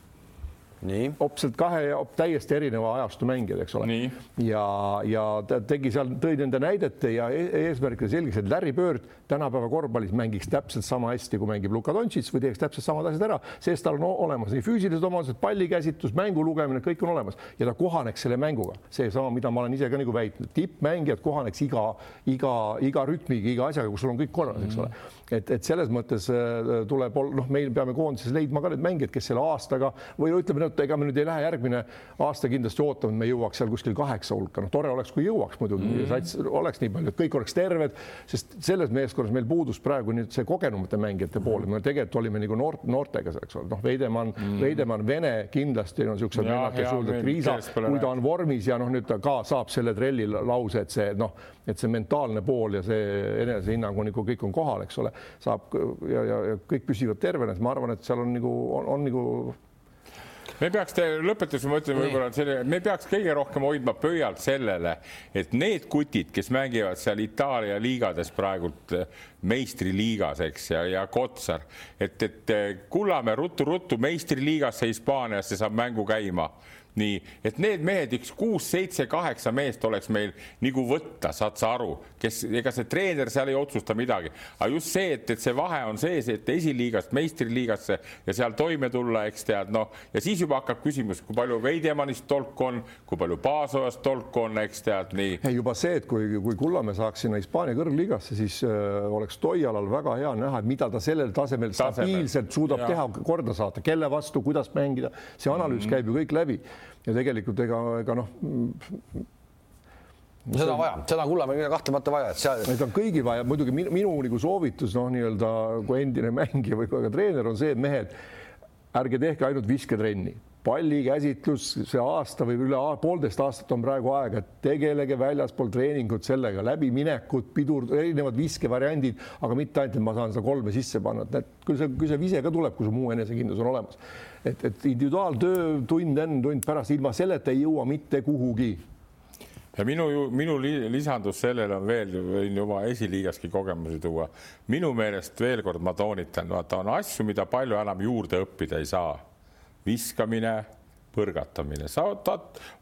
hoopselt kahe täiesti erineva ajastu mängijad, eks ole. ja, ja ta tegi seal, tõi nende näidete ja e-, eesmärkide selgeks, et Larry Bird tänapäeva korvpallis mängiks täpselt sama hästi, kui mängib Luka Dontšits või teeks täpselt samad asjad ära, sest tal on olemas nii füüsilised omadused, pallikäsitlus, mängu lugemine, kõik on olemas. Ja ta kohaneks selle mänguga. seesama, mida ma olen ise ka nagu väitnud, tippmängijad kohaneks iga, iga, iga rütmiga, iga asjaga, kus sul on kõik korras, eks ole. Mm. Et, et selles mõttes äh, tuleb, noh, meil peame koondises leidma ka need mängijad, kes selle aastaga või ütleme, et ega me nüüd ei lähe järgmine aasta kindlasti ootama, et me jõuaks seal kuskil kaheksa hulka, noh, tore oleks, kui jõuaks muidugi mm, -hmm. sats oleks nii palju, et kõik oleks terved, sest selles meeskonnas meil puudus praegu nüüd see kogenumate mängijate pool, me tegelikult olime nagu noort, noortega, eks ole, noh, Veidemann mm, -hmm. Veidemann, Vene kindlasti on niisugused vennad, kes julgevad, Riisa, kui ta on vormis ja noh, nüüd ta ka saab selle trelli lause, et see noh, et see mentaalne pool ja see enesehinnang on nagu kõik on kohal, eks ole, saab ja, ja, ja kõik püsivad tervena, siis ma arvan, et seal on nagu on, on nagu me peaks lõpetuseks, ma ütlen võib-olla selle, me peaks kõige rohkem hoidma pöialt sellele, et need kutid, kes mängivad seal Itaalia liigades praegult meistriliigas, eks, ja, ja Kotsar, et, et eh, Kullamäe ruttu-ruttu meistriliigasse Hispaaniasse saab mängu käima. Nii et need mehed, üks kuus, seitse, kaheksa meest oleks meil nagu võtta, saad sa aru, kes, ega see treener seal ei otsusta midagi, aga just see, et, et see vahe on sees, et esiliigast meistriliigasse ja seal toime tulla, eks tead, noh, ja siis juba hakkab küsimus, kui palju Veidemannist tolku on, kui palju Paasojast tolku on, eks tead nii. juba see, et kui, kui Kullamäe saaks sinna Hispaania kõrgliigasse, siis äh, oleks Toialal väga hea näha, mida ta sellel tasemel stabiilselt suudab ja. teha, korda saata, kelle vastu, kuidas mängida, see analüüs mm -hmm. käib ju kõik läbi ja tegelikult ega, ega noh no seda on vaja, seda on Kullamäe kahtlemata vaja, et seal. Neid on kõigil vaja, muidugi minu, minu nagu soovitus noh, nii-öelda kui endine mängija või ka treener on see, et mehed, ärge tehke ainult visketrenni, pallikäsitlus, see aasta või üle poolteist aastat on praegu aega, tegelege väljaspool treeningut sellega, läbiminekud, pidur, erinevad viskevariandid, aga mitte ainult, et ma saan seda kolme sisse panna, et küll see, küll see vise ka tuleb, kui su muu enesekindlus on olemas et, et individuaaltöö tund enne, tund pärast, ilma selleta ei jõua mitte kuhugi ja minu, minu lisandus sellele on veel, võin juba esiliigaski kogemusi tuua. minu meelest veel kord ma toonitan, vaata on asju, mida palju enam juurde õppida ei saa. Viskamine, põrgatamine, sa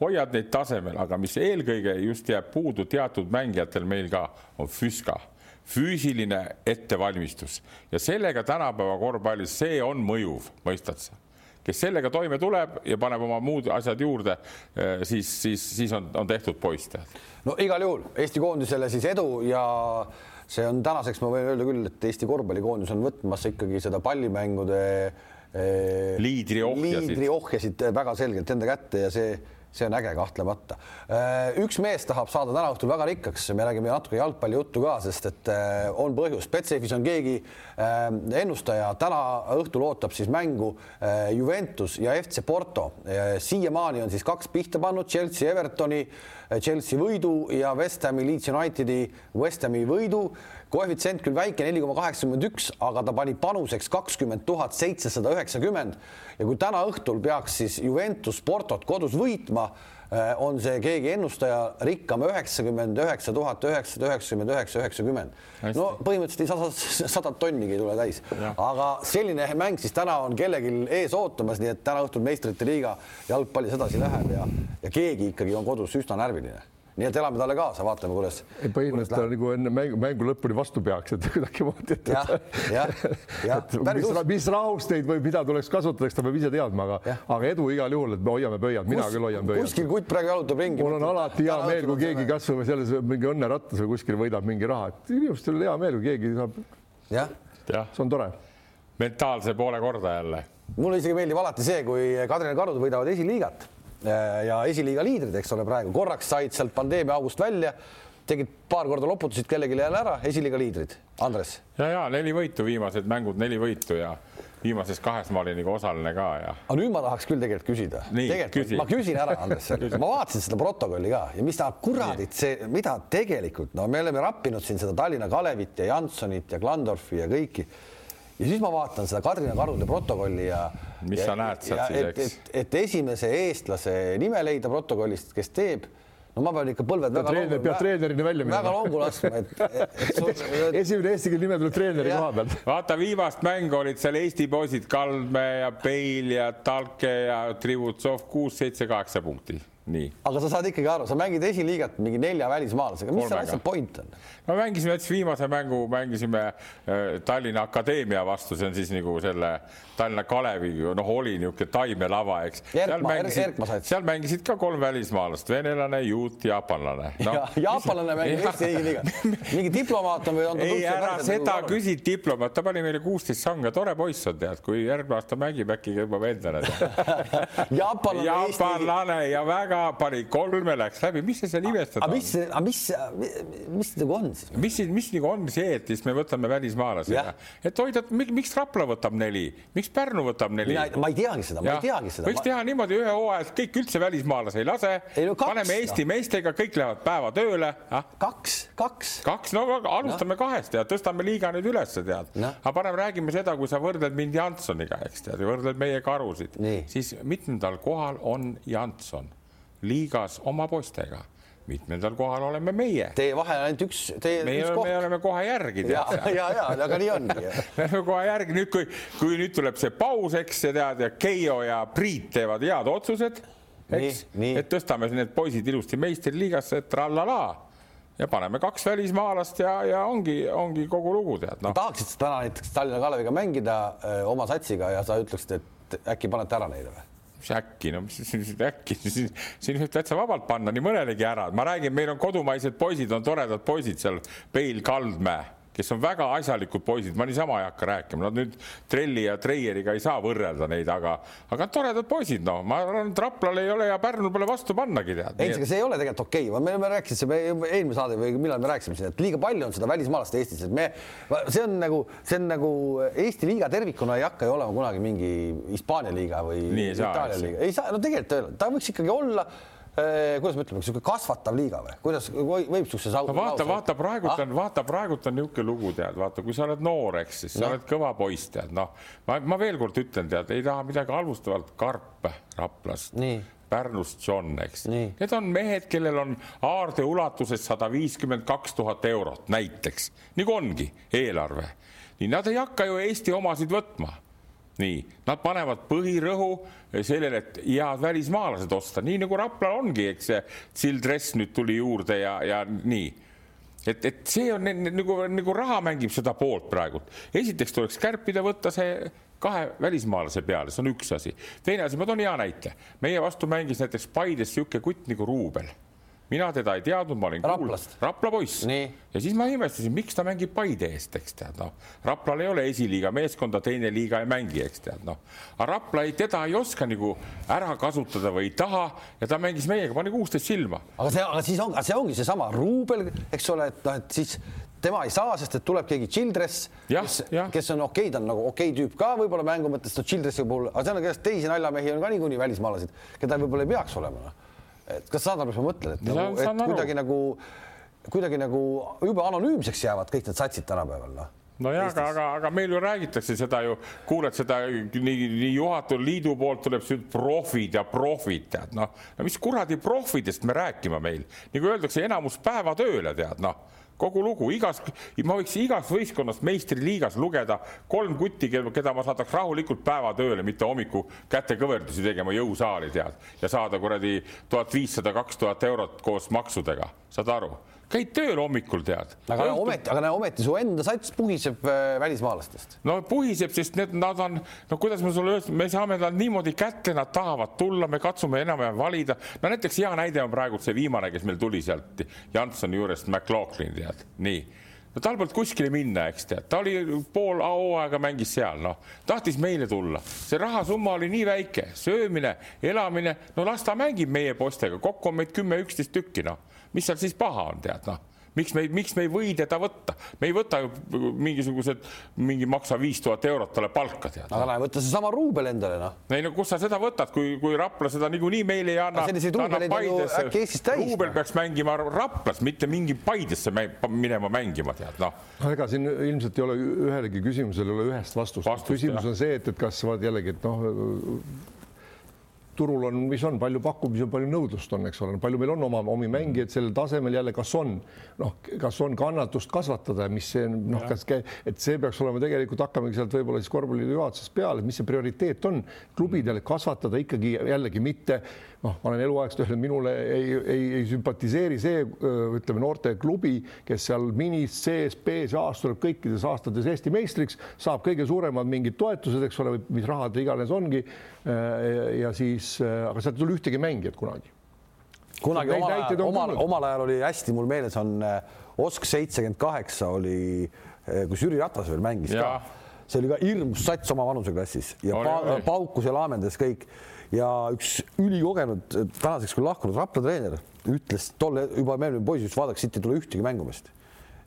hoiad neid tasemel, aga mis eelkõige just jääb puudu teatud mängijatel meil ka, on füska. Füüsiline ettevalmistus. Ja sellega tänapäeva korvpallis, see on mõjuv, mõistad sa. Kes sellega toime tuleb ja paneb oma muud asjad juurde, eh, siis, siis, siis on, on tehtud poiss. no igal juhul Eesti koondisele siis edu ja see on tänaseks, ma võin öelda küll, et Eesti korvpallikoondis on võtmas ikkagi seda pallimängude liidriohjasid liidriohjasid väga selgelt enda kätte ja see see on äge kahtlemata. Äh, üks mees tahab saada täna õhtul väga rikkaks, me räägime natuke jalgpallijuttu ka, sest et äh, on põhjus. Betsafe'is on keegi äh, ennustaja, täna õhtul ootab siis mängu Juventus ja FC Porto. siiamaani on siis kaks pihta pannud Chelsea Evertoni, Chelsea võidu ja West Hami Leeds Unitedi West Hami võidu koefitsient küll väike, neli koma kaheksakümmend üks, aga ta pani panuseks kakskümmend tuhat seitsesada üheksakümmend. Ja kui täna õhtul peaks siis Juventus Portot kodus võitma, eh, on see keegi ennustaja rikkam üheksakümmend üheksa tuhat üheksasada üheksakümmend üheksa, üheksakümmend. no põhimõtteliselt ei saa sadat tonnigi ei tule täis, aga selline mäng siis täna on kellelgi ees ootamas, nii et täna õhtul meistrite liiga jalgpallis edasi läheb ja, ja keegi ikkagi on kodus üsna närviline nii et elame talle kaasa, vaatame, kuidas. põhimõtteliselt nagu enne mängu, mängu lõpuni vastu peaks, et kuidagimoodi, et, et mis, mis rahusteid või mida tuleks kasutada, eks ta peab ise teadma, aga, aga edu igal juhul, et me hoiame pöialt, mina küll hoian pöialt. kuskil kutt praegu jalutab ringi. mul on alati hea meel, kui keegi kasvõi selles mingi õnnerattas või kuskil võidab mingi raha, et inimestel on hea meel, kui keegi saab. jah ja., see on tore. mentaalse poole korda jälle. mulle isegi meeldib alati see, kui Kadrina karud võidavad esiliigat ja esiliiga liidrid, eks ole, praegu korraks said sealt pandeemia august välja, tegid paar korda loputasid kellelegi jälle ära, esiliiga liidrid. Andres. ja, ja neli võitu, viimased mängud neli võitu ja viimases kahes ma olin nagu osaline ka ja. aga nüüd ma tahaks küll tegelikult küsida. tegelikult küsi. ma küsin ära, Andres ma vaatasin seda protokolli ka ja mis ta kuradit see, mida tegelikult, no me oleme rappinud siin seda Tallinna Kalevit ja Jansonit ja Klandorfi ja kõiki ja siis ma vaatan seda Kadrina karude protokolli ja. mis ja, sa näed sealt siis, eks? et, et esimese eestlase nime leida protokollist, kes teeb no ma pean ikka põlved väga treener, peab treenerina välja minema. väga longu laskma, et, et, et sul... esimene eesti keele nime tuleb treeneri koha pealt. vaata viimast mängu olid seal Eesti poisid Kaldmäe ja Peil ja Talke ja Trivutsov kuus, seitse, kaheksa punkti. Aga sa saad ikkagi aru, sa mängid esiliigat mingi nelja välismaalasega, mis selle asja point on? no mängisime näiteks viimase mängu, mängisime äh, Tallinna Akadeemia vastu, see on siis nagu selle Tallinna Kalevi, noh, oli niisugune taimelava, eks. seal mängisid, seal mängisid ka kolm välismaalast, venelane, juut, jaapanlane. No.. Ja, jaapanlane mängib Eesti esiliigat. mingi diplomaat on või on ta? ei, ära seda küsi, diplomaat, ta pani meile kuusteist sanga, tore poiss on, tead, kui järgmine aasta mängib, äkki juba endale jaapanlane, ja väga pani kolme, läks läbi, mis sa seal imestad? aga mis, aga mis, mis nagu on siis? mis, mis nagu on see, et siis me võtame välismaalasi, et hoida, miks Rapla võtab neli, miks Pärnu võtab neli? ma ei teagi seda, ma ei teagi seda. võiks ma... teha niimoodi ühe hooaja, et kõik üldse välismaalasi ei lase, no, paneme Eesti no. meestega, kõik lähevad päeva tööle. kaks, kaks. kaks, no alustame no. kahest ja tõstame liiga nüüd ülesse, tead no.. aga parem räägime seda, kui sa võrdled mind Jansoniga, eks tead, võrdled meie karusid, siis mitmendal kohal on Janson liigas oma poistega mitmendal kohal oleme meie. Teie vahe on ainult üks, teie meie üks koht. me oleme kohe järgi. ja, ja, ja, aga nii ongi me oleme kohe järgi, nüüd kui, kui nüüd tuleb see paus, eks ja tead ja Keijo ja Priit teevad head otsused, eks, et tõstame need poisid ilusti meistriliigasse, trallala ja paneme kaks välismaalast ja, ja ongi, ongi kogu lugu tead no.. tahaksid sa täna näiteks Tallinna Kaleviga mängida öö, oma satsiga ja sa ütleksid, et äkki panete ära neile või? Mis äkki, no mis siin äkki, siin võib täitsa vabalt panna nii mõnelegi ära, ma räägin, meil on kodumaised poisid, on toredad poisid seal, Peil Kaldmäe kes on väga asjalikud poisid, ma niisama ei hakka rääkima, nad nüüd Trelli ja Treieriga ei saa võrrelda neid, aga, aga toredad poisid, noh, ma arvan, et Raplal ei ole ja Pärnul pole vastu pannagi tead. ei, see ei ole tegelikult okei. Okay., me, me rääkisime eelmine saade või millal me rääkisime siin, et liiga palju on seda välismaalast Eestis, et me, see on nagu, see on nagu Eesti liiga tervikuna ei hakka ju olema kunagi mingi Hispaania liiga või Itaalia liiga, ei saa, no tegelikult ta võiks ikkagi olla kuidas me ütleme, niisugune kasvatav liiga või kuidas võib niisuguse no vaata, vaata praegult ah? on, vaata praegult on niisugune lugu, tead, vaata, kui sa oled noor, eks siis no. sa oled kõva poiss, tead, noh, ma, ma veel kord ütlen, tead, ei taha midagi halvustavalt, Karp Raplast. Pärnust John, eks. Need on mehed, kellel on aarde ulatuses sada viiskümmend kaks tuhat eurot näiteks, nagu ongi eelarve. nii nad ei hakka ju Eesti omasid võtma nii, nad panevad põhirõhu sellele, et head välismaalased osta, nii nagu Raplal ongi, eks see Sildress nüüd tuli juurde ja, ja nii et, et see on nagu, nagu raha mängib seda poolt praegult. esiteks tuleks kärpida, võtta see kahe välismaalase peale, see on üks asi. teine asi, ma toon hea näite, meie vastu mängis näiteks Paides niisugune kutt nagu Ruubel mina teda ei teadnud, ma olin Raplast. Rapla poiss ja siis ma imestasin, miks ta mängib Paide eest, eks tead, noh. Raplal ei ole esiliiga meeskonda, teine liiga ei mängi, eks tead, noh. aga Rapla ei, teda ei oska nagu ära kasutada või ei taha ja ta mängis meiega, pani kuusteist silma. aga see, aga siis on, see ongi seesama Ruubel, eks ole, et noh, et siis tema ei saa, sest et tuleb keegi Childress, kes, kes on okei okay,, ta on nagu okei okay tüüp ka võib-olla mängu mõttes, no Childressi puhul, aga seal on ka teisi naljamehi on ka niikuinii välismaalased, keda võib-olla ei peaks olema noh et kas saad aru, mis ma mõtlen, et, nagu, et kuidagi nagu, kuidagi nagu jube anonüümseks jäävad kõik need satsid tänapäeval, noh. Nojah, aga, aga, aga meil ju räägitakse seda ju, kuuled seda nii, nii juhatajal liidu poolt tuleb siin profid ja profid, tead noh, no mis kuradi profidest me räägime meil, nagu öeldakse, enamus päevatööle tead noh kogu lugu, igas, ma võiks igast võistkonnast meistriliigas lugeda kolm kutti, keda ma saadaks rahulikult päevatööle, mitte hommiku kätekõverdusi tegema jõusaali tead ja saada kuradi tuhat viissada, kaks tuhat eurot koos maksudega, saad aru käid tööl hommikul, tead. aga Õhtul... ometi, aga ometi su enda sats puhiseb äh, välismaalastest. no puhiseb, sest need, nad on, no kuidas ma sulle ütlen, me saame nad niimoodi kätte, nad tahavad tulla, me katsume enam-vähem valida. no näiteks hea näide on praegu see viimane, kes meil tuli sealt Jansoni juurest, McLaughlin, tead, nii. No tal polnud kuskile minna, eks tead, ta oli pool hooaega mängis seal, noh, tahtis meile tulla, see rahasumma oli nii väike, söömine, elamine, no las ta mängib meie poistega, kokku on meid kümme-üksteist tükki, noh mis seal siis paha on, tead noh miks me, miks me ei või teda võtta, me ei võta ju mingisugused, mingi maksa viis tuhat eurot talle palka tead. aga näe, võta seesama ruubel endale noh. ei no kus sa seda võtad, kui, kui Rapla seda niikuinii meile ei anna. täis. ruubel peaks mängima Raplas, mitte mingi Paidesse minema mängima tead noh. no ega siin ilmselt ei ole ühelegi küsimusele ei ole ühest vastust, vastust. küsimus jah. on see, et, et kas vaat jällegi, et noh turul on, mis on palju pakkumisi, palju nõudlust on, eks ole, palju meil on oma omi mängijaid sellel tasemel jälle, kas on noh, kas on kannatust kasvatada, mis see noh, kas, et see peaks olema tegelikult hakkamegi sealt võib-olla siis korvpalliliidu juhatusest peale, mis see prioriteet on? Klubidel kasvatada ikkagi jällegi mitte noh, ma olen eluaegselt öelnud, minule ei, ei, ei sümpatiseeri see ütleme noorteklubi, kes seal minis, C-s, B-s ja A-s tuleb kõikides aastates Eesti meistriks, saab kõige suuremad mingid toetused, eks ole, mis rahad iganes ongi. ja siis, aga sealt ei tule ühtegi mängijat kunagi. Kunagi omal ajal, omal, omal ajal oli hästi, mul meeles on Osk seitsekümmend kaheksa oli, kus Jüri Ratas veel mängis ja. ka, see oli ka hirmus sats oma vanuseklassis ja oli, pa, paukus ja laamendas kõik ja üks ülikogenud, tänaseks küll lahkunud Rapla treener ütles tolle juba me olime poisid, vaadake siit ei tule ühtegi mängumeest.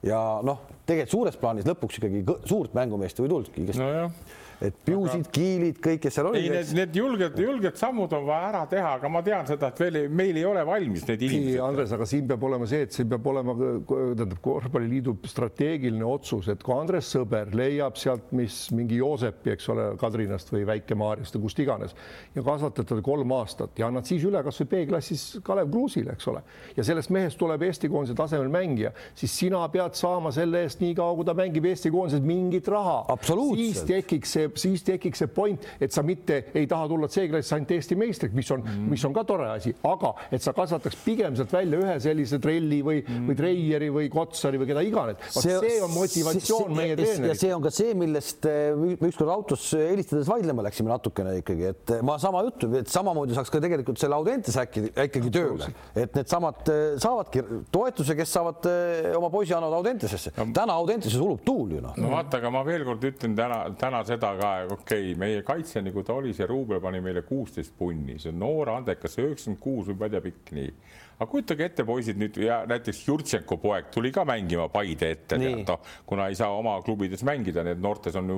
ja noh, tegelikult suures plaanis lõpuks ikkagi suurt mängumeest ei tulnudki, kes no et piusid aga..., kiilid, kõik, kes seal olid. ei, need, need julged, julged sammud on vaja ära teha, aga ma tean seda, et veel ei, meil ei ole valmis need inimesed. Andres, aga siin peab olema see, et siin peab olema tähendab korvpalliliidu strateegiline otsus, et kui Andres Sõber leiab sealt, mis mingi Joosepi, eks ole, Kadrinast või Väike-Maarjast või kust iganes ja kasvatad teda kolm aastat ja annad siis üle kasvõi B-klassis Kalev Kruusile, eks ole, ja sellest mehest tuleb Eesti koondise tasemel mängija, siis sina pead saama selle eest nii kaua, kui ta mängib Eesti koondises mingit raha. siis tekiks see siis tekiks see point, et sa mitte ei taha tulla C-klassis ainult Eesti meistriks, mis on mm., mis on ka tore asi, aga et sa kasvataks pigem sealt välja ühe sellise trelli või mm., või Treieri või Kotsari või keda iganes. see, see on motivatsioon see, meie treeneriks. ja see on ka see, millest eh, ükskord autos helistades vaidlema läksime natukene ikkagi, et eh, ma sama juttu, et samamoodi saaks ka tegelikult selle Audentes äkki ikkagi tööle, et needsamad eh, saavadki toetuse, kes saavad oma poisi annavad Audentesesse no.. täna Audenteses ulub tuul ju noh. no vaata, aga ma veel kord ütlen täna, täna seda ka, okei okay,, meie kaitse, nagu ta oli, see Ruubel pani meile kuusteist punni, see on noor andekas, üheksakümmend kuus või ma ei tea, pikk nii aga kujutage ette, poisid nüüd ja näiteks Jurtšenko poeg tuli ka mängima Paide ette, noh, kuna ei saa oma klubides mängida, need noortes on ju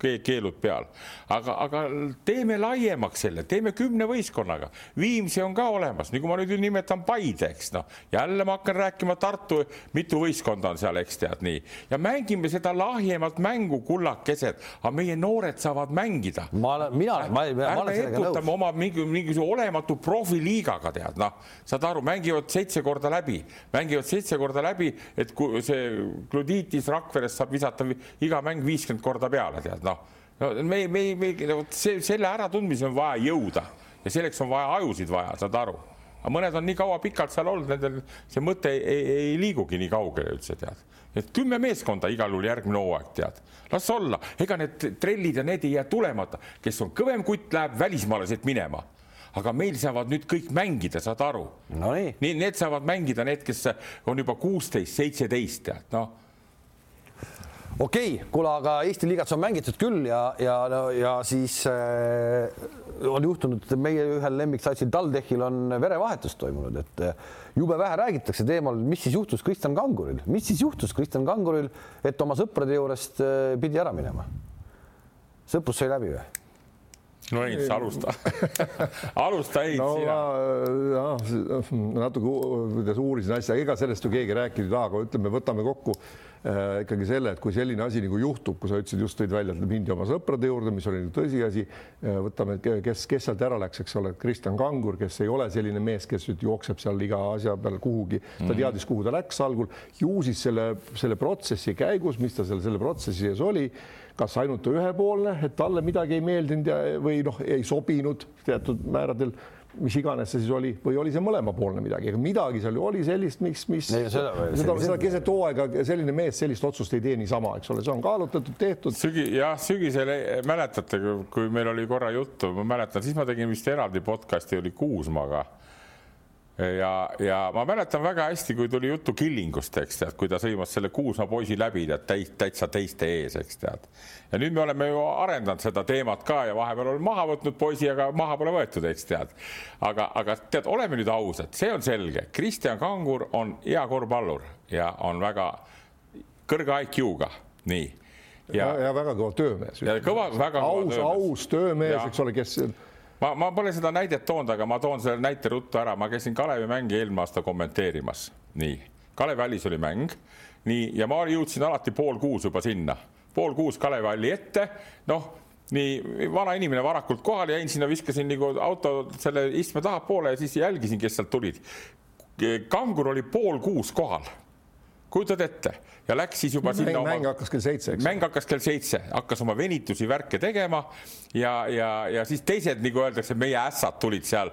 keelud peal. aga, aga teeme laiemaks selle, teeme kümne võistkonnaga. Viimsi on ka olemas, nagu ma nüüd nimetan Paide, eks noh, jälle ma hakkan rääkima Tartu, mitu võistkonda on seal, eks tead nii, ja mängime seda lahjemat mängu, kullakesed, aga meie noored saavad mängida. ma olen, mina, ma, ma olen sellega nõus. oma mingi, mingisuguse olematu profiliigaga tead, noh, saad aru mängivad seitse korda läbi, mängivad seitse korda läbi, et kui see Gluditis Rakverest saab visata iga mäng viiskümmend korda peale, tead noh. no me, me, me, see, selle äratundmise on vaja jõuda ja selleks on vaja ajusid vaja, saad aru. Aga mõned on nii kaua pikalt seal olnud, nendel see mõte ei, ei, ei liigugi nii kaugele üldse tead, et kümme meeskonda igal juhul järgmine hooaeg tead, las olla, ega need trellid ja need ei jää tulemata, kes on kõvem kutt, läheb välismaale siit minema aga meil saavad nüüd kõik mängida, saad aru no? nii, need saavad mängida need, kes on juba kuusteist, seitseteist, tead noh okei okay,, kuule, aga Eesti liigas on mängitud küll ja, ja, ja siis äh, on juhtunud, et meie ühel lemmiksatsil TalTechil on verevahetus toimunud, et äh, jube vähe räägitakse teemal, mis siis juhtus Kristjan Kanguril, mis siis juhtus Kristjan Kanguril, et oma sõprade juurest äh, pidi ära minema. sõprus sai läbi või? No ei, sa alusta alusta ei no, sina. jah, natuke kuidas uurisin asja, ega sellest ju keegi rääkinud ei taha, aga ütleme, võtame kokku äh, ikkagi selle, et kui selline asi nagu juhtub, kui sa ütlesid, just tõid välja, et mindi oma sõprade juurde, mis oli tõsiasi äh,. võtame, kes, kes sealt ära läks, eks ole, Kristjan Kangur, kes ei ole selline mees, kes nüüd jookseb seal iga asja peal kuhugi, ta mm -hmm. teadis, kuhu ta läks algul, ju siis selle, selle protsessi käigus, mis ta seal selle protsessi sees oli kas ainult ühepoolne, et talle midagi ei meeldinud ja, või noh, ei sobinud teatud määradel, mis iganes see siis oli, või oli see mõlemapoolne midagi, aga midagi seal ju oli sellist, mis, mis ei, seda, seda, seda keset hooaega selline mees sellist otsust ei tee niisama, eks ole, see on kaalutletud, tehtud. sügi, jah, sügisel mäletate, kui meil oli korra juttu, ma mäletan, siis ma tegin vist eraldi podcast'i oli Kuusmaga ja, ja ma mäletan väga hästi, kui tuli juttu Killingust, eks tead, kui ta sõimas selle Kuusma poisi läbi tead täit, täitsa teiste ees, eks tead. ja nüüd me oleme ju arendanud seda teemat ka ja vahepeal oleme maha võtnud poisi, aga maha pole võetud, eks tead. aga, aga tead, oleme nüüd ausad, see on selge, Kristjan Kangur on hea korvpallur ja on väga kõrge IQ-ga, nii ja, ja, ja väga kõva töömees. ja kõva, väga aus, aus töömees, eks ole, kes ma, ma pole seda näidet toonud, aga ma toon selle näite ruttu ära, ma käisin Kalevi mängi eelmine aasta kommenteerimas, nii, Kalevi hallis oli mäng, nii, ja ma jõudsin alati pool kuus juba sinna, pool kuus Kalevi halli ette, noh nii vana inimene varakult kohale, jäin sinna, viskasin nagu auto selle istme tahapoole ja siis jälgisin, kes sealt tulid. kangur oli pool kuus kohal kujutad ette ja läks siis juba sinna. mäng hakkas kell seitse, eks. mäng hakkas kell seitse, hakkas oma venitusi, värke tegema ja, ja, ja siis teised, nagu öeldakse, meie ässad tulid seal,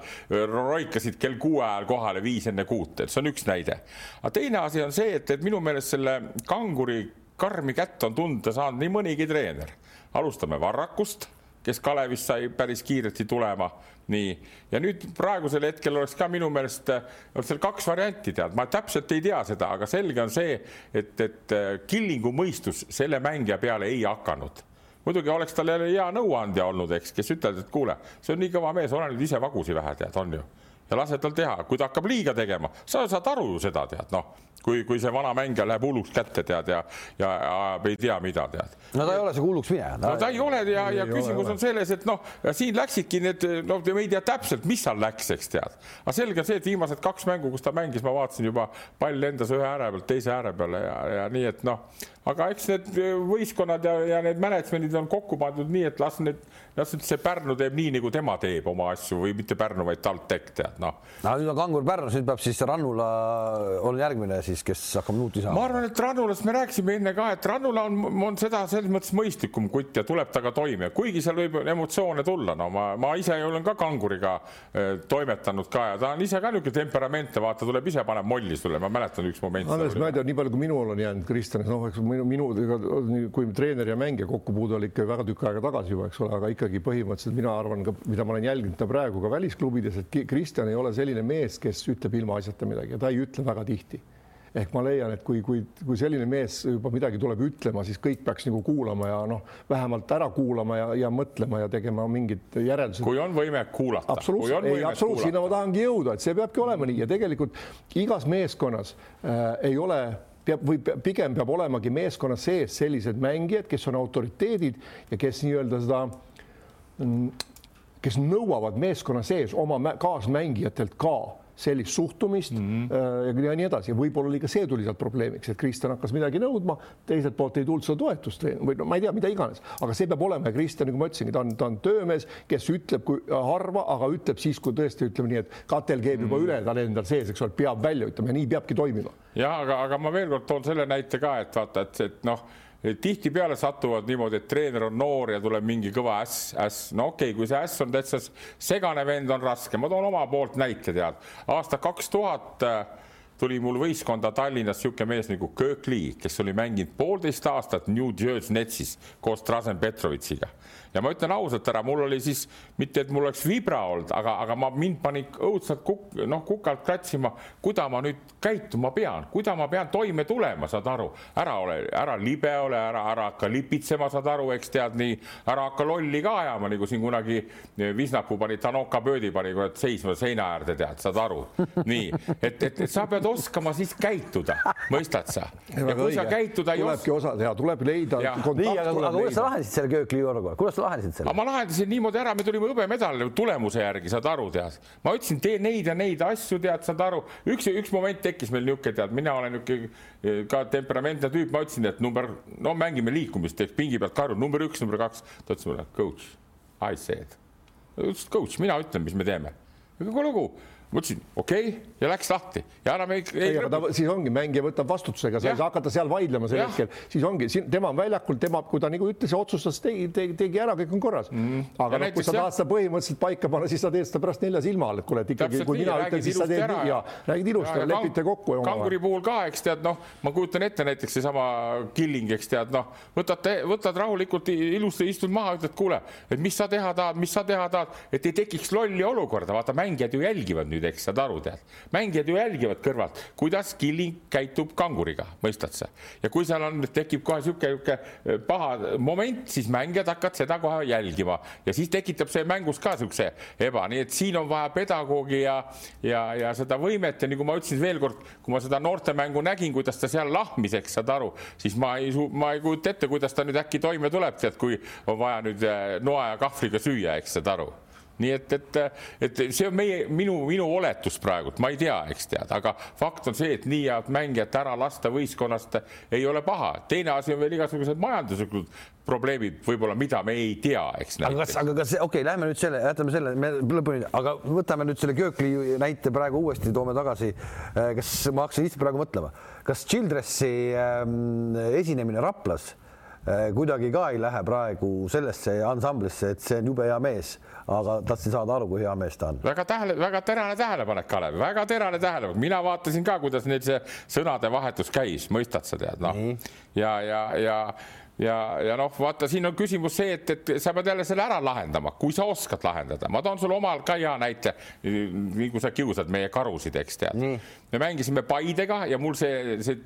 roikasid kell kuue ajal kohale viis enne kuut, et see on üks näide. aga teine asi on see, et, et minu meelest selle kanguri karmi kätt on tunda saanud nii mõnigi treener. alustame Varrakust kes Kalevist sai päris kiiresti tulema. Nii, ja nüüd praegusel hetkel oleks ka minu meelest, oleks seal kaks varianti, tead, ma täpselt ei tea seda, aga selge on see, et, et äh, Killingu mõistus selle mängija peale ei hakanud. Muidugi oleks tal jälle hea nõuandja olnud, eks, kes ütlevad, et kuule, see on nii kõva mees, ole nüüd ise vagusi vähe, tead, on ju. ja lase tal teha, kui ta hakkab liiga tegema, sa saad aru ju seda, tead, noh kui, kui see vana mängija läheb hulluks kätte, tead, ja, ja ajab ei tea mida, tead. no ta ei ole see hulluks mineja. no ta ei ole ja, ja küsimus ole. on selles, et noh, siin läksidki need, noh, me ei tea täpselt, mis seal läks, eks tead. aga selge on see, et viimased kaks mängu, kus ta mängis, ma vaatasin juba pall lendas ühe ääre pealt teise ääre peale ja, ja nii, et noh, aga eks need võistkonnad ja, ja need management'id on kokku pandud nii, et las need, las nüüd see Pärnu teeb nii, nagu tema teeb oma asju või mitte Pärnu, vaid TalTech tead, noh. no nüüd on Kangur Pärnus, nüüd peab siis Rannula on järgmine siis, kes hakkab nuuti saama? ma arvan, et Rannulast me rääkisime enne ka, et Rannula on, on seda selles mõttes mõistlikum kutt ja tuleb temaga toime, kuigi seal võib emotsioone tulla, no ma, ma ise olen ka kanguriga äh, toimetanud ka ja ta on ise ka niisugune temperamentne, vaata, tuleb ise paneb molli sulle, ma mäletan üks moment. Andres, ma ei tea, nii palju kui minul on jäänud, Kristjan, noh, eks minu, minu, kui treener ja mängija kokkupuude oli ikka väga tükk aega tagasi juba, eks ole, aga ikkagi põhimõtteliselt mina arvan ka, mida ma olen jälginud ta praegu ka välisklubides, et Kristjan ei ole selline mees, kes ütleb ilmaasjata midagi ja ta ei ütle väga tihti. Ehk ma leian, et kui, kui, kui selline mees juba midagi tuleb ütlema, siis kõik peaks nagu kuulama ja noh, vähemalt ära kuulama ja, ja mõtlema ja tegema mingid järeldused. kui on võime kuulata. absoluutselt, ei absoluutselt, sinna ma tahangi jõuda, et see peabki olema nii. Ja tegelikult igas meeskonnas äh, ei ole peab või pigem peab olemagi meeskonna sees sellised mängijad, kes on autoriteedid ja kes nii-öelda seda kes nõuavad meeskonna sees oma kaasmängijatelt ka sellist suhtumist mm -hmm. ja nii edasi võib-olla oli ka see tuli sealt probleemiks, et Kristjan hakkas midagi nõudma, teiselt poolt ei tulnud seda toetust või no ma ei tea, mida iganes, aga see peab olema ja Kristjan, nagu ma ütlesingi, ta on, ta on töömees, kes ütleb kui harva, aga ütleb siis, kui tõesti ütleme nii, et katel keeb juba mm -hmm. üle tal endal sees, eks ole, peab välja ütlema ja nii peabki toimima. ja aga, aga ma veel kord toon selle näite ka, et vaata, et, et noh tihtipeale satuvad niimoodi, et treener on noor ja tuleb mingi kõva äss, äss, no okei okay,, kui see äss on täitsa segane vend, on raske, ma toon oma poolt näite, tead, aasta kaks tuhat äh, tuli mul võistkonda Tallinnas niisugune mees nagu Kirk Lee, kes oli mänginud poolteist aastat New Jersey Netsis koos Drazen Petrovitšiga ja ma ütlen ausalt ära, mul oli siis mitte, et mul oleks vibra olnud, aga, aga ma mind pani õudselt kuk-, noh, kukalt kratsima, kuida ma nüüd käituma pean, kuida ma pean toime tulema, saad aru, ära ole, ära libe ole, ära, ära hakka lipitsema, saad aru, eks tead nii, ära hakka lolli ka ajama, nagu siin kunagi Visnapuu pani, Tanoka Pöödi pani seisma seina äärde, tead, saad aru, nii, et, et, et sa pead oskama siis käituda, mõistad sa? ja kui õige. sa käituda ei oska. tulebki osa teha, tuleb leida. nii, aga, aga kuidas sa lahendasid selle köökli olukorra, kuidas sa lahendasid selle? ma lahendasin niimoodi ära, me tulime hõbemedalile tulemuse järgi, saad aru, tead. ma ütlesin, tee neid ja neid asju, tead, saad aru. üks, üks moment tekkis meil niisugune, tead, mina olen niisugune eh, ka temperamentne tüüp, ma ütlesin, et number, no mängime liikumist, teeks pingi pealt karju, number üks, number kaks. ta ütles mulle, coach, I said. ütles, coach, mina ütlen, mis me teeme. kuule, lugu ma ütlesin okei okay, ja läks lahti. Ja enam ei, ei. siis ongi, mängija võtab vastutusega, sa ei saa hakata seal vaidlema sel hetkel, siis ongi, tema on väljakul, tema, kui ta nagu ütles ja otsustas, tegi, tegi, tegi ära, kõik on korras. Mm.. aga no, kui sa tahad seda põhimõtteliselt paika panna, siis sa teed seda pärast nelja silma all, et kuule, et ikkagi, kui mina ütlen, siis sa teed nii. ja räägid ilusti, lepite kokku. kanguri puhul ka, eks tead, noh, ma kujutan ette näiteks seesama Killing, eks tead, noh, võtate, võtad rahulikult ilusti, istud maha, ütled, kuule, et mis sa teha tahad, mis sa teha tahad, et ei tekiks lolli olukorda, vaata mängijad ju jälgivad nüüd, eks saad aru, tead. mängijad ju jälgivad kõrvalt, kuidas Killing käitub kanguriga, mõistad sa? ja kui seal on, tekib kohe niisugune, niisugune eh, paha moment, siis mängijad hakkavad seda kohe jälgima ja siis tekitab see mängus ka niisuguse eba, nii et siin on vaja pedagoogi ja, ja, ja seda võimet ja nagu ma ütlesin veel kord, kui ma seda noortemängu nägin, kuidas ta seal lahmis, eks saad aru, siis ma ei, ma ei kujuta ette, kuidas ta nüüd äkki toime tuleb, tead, kui on vaja nüüd eh, noa ja kahvliga süüa, eks saad aru nii et, et, et see on meie, minu, minu oletus praegult, ma ei tea, eks tead, aga fakt on see, et nii head mängijat ära lasta võistkonnast ei ole paha. teine asi on veel igasugused majanduslikud probleemid võib-olla, mida me ei tea, eks. aga kas, aga kas, okei okay,, lähme nüüd selle, jätame selle, me lõpuni, aga võtame nüüd selle Köökli näite praegu uuesti, toome tagasi. Äh, kas ma hakkasin lihtsalt praegu mõtlema, kas Childressi ähm, esinemine Raplas äh, kuidagi ka ei lähe praegu sellesse ansamblisse, et see on jube hea mees aga tahtsin saada aru, kui hea mees ta on. väga tähele, väga terane tähelepanek, Kalev, väga terane tähelepanek, mina vaatasin ka, kuidas neil see sõnade vahetus käis, mõistad sa tead, noh. Ja, ja, ja ja, ja noh, vaata, siin on küsimus see, et, et sa pead jälle selle ära lahendama, kui sa oskad lahendada. ma toon sulle omal ka hea näite, nii kui sa kiusad meie karusid, eks tead. me mängisime Paidega ja mul see, see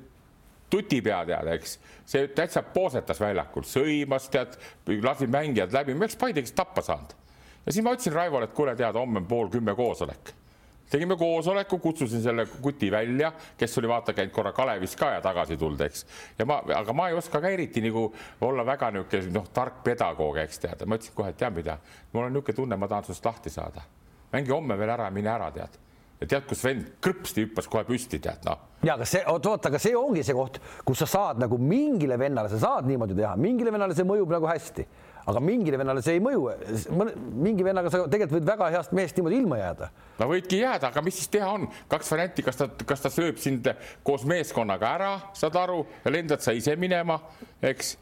tutipea tead, eks, see täitsa poosetas väljakul, sõimas tead, lasi mängijad läbi, me oleks Paidegist tappa saanud ja siis ma ütlesin Raivole, et kuule, tead, homme on pool kümme koosolek. tegime koosoleku, kutsusin selle kuti välja, kes oli vaata käinud korra Kalevis ka ja tagasi tulnud, eks. ja ma, aga ma ei oska ka eriti nagu olla väga niisugune noh, tark pedagoog, eks tead, ma ütlesin kohe, et tead mida, mul on niisugune tunne, ma tahan sinust lahti saada. mängi homme veel ära mine ära, tead ja tead, kus vend krõpsti hüppas kohe püsti, tead noh. ja aga see, oot, oot, aga see ongi see koht, kus sa saad nagu mingile vennale, sa saad niimoodi teha, mingile vennale see mõjub nagu hästi aga mingile vennale see ei mõju. mingi vennaga sa tegelikult võid väga heast mehest niimoodi ilma jääda. no võidki jääda, aga mis siis teha on, kaks varianti, kas ta, kas ta sööb sind koos meeskonnaga ära, saad aru, lendad sa ise minema, eks?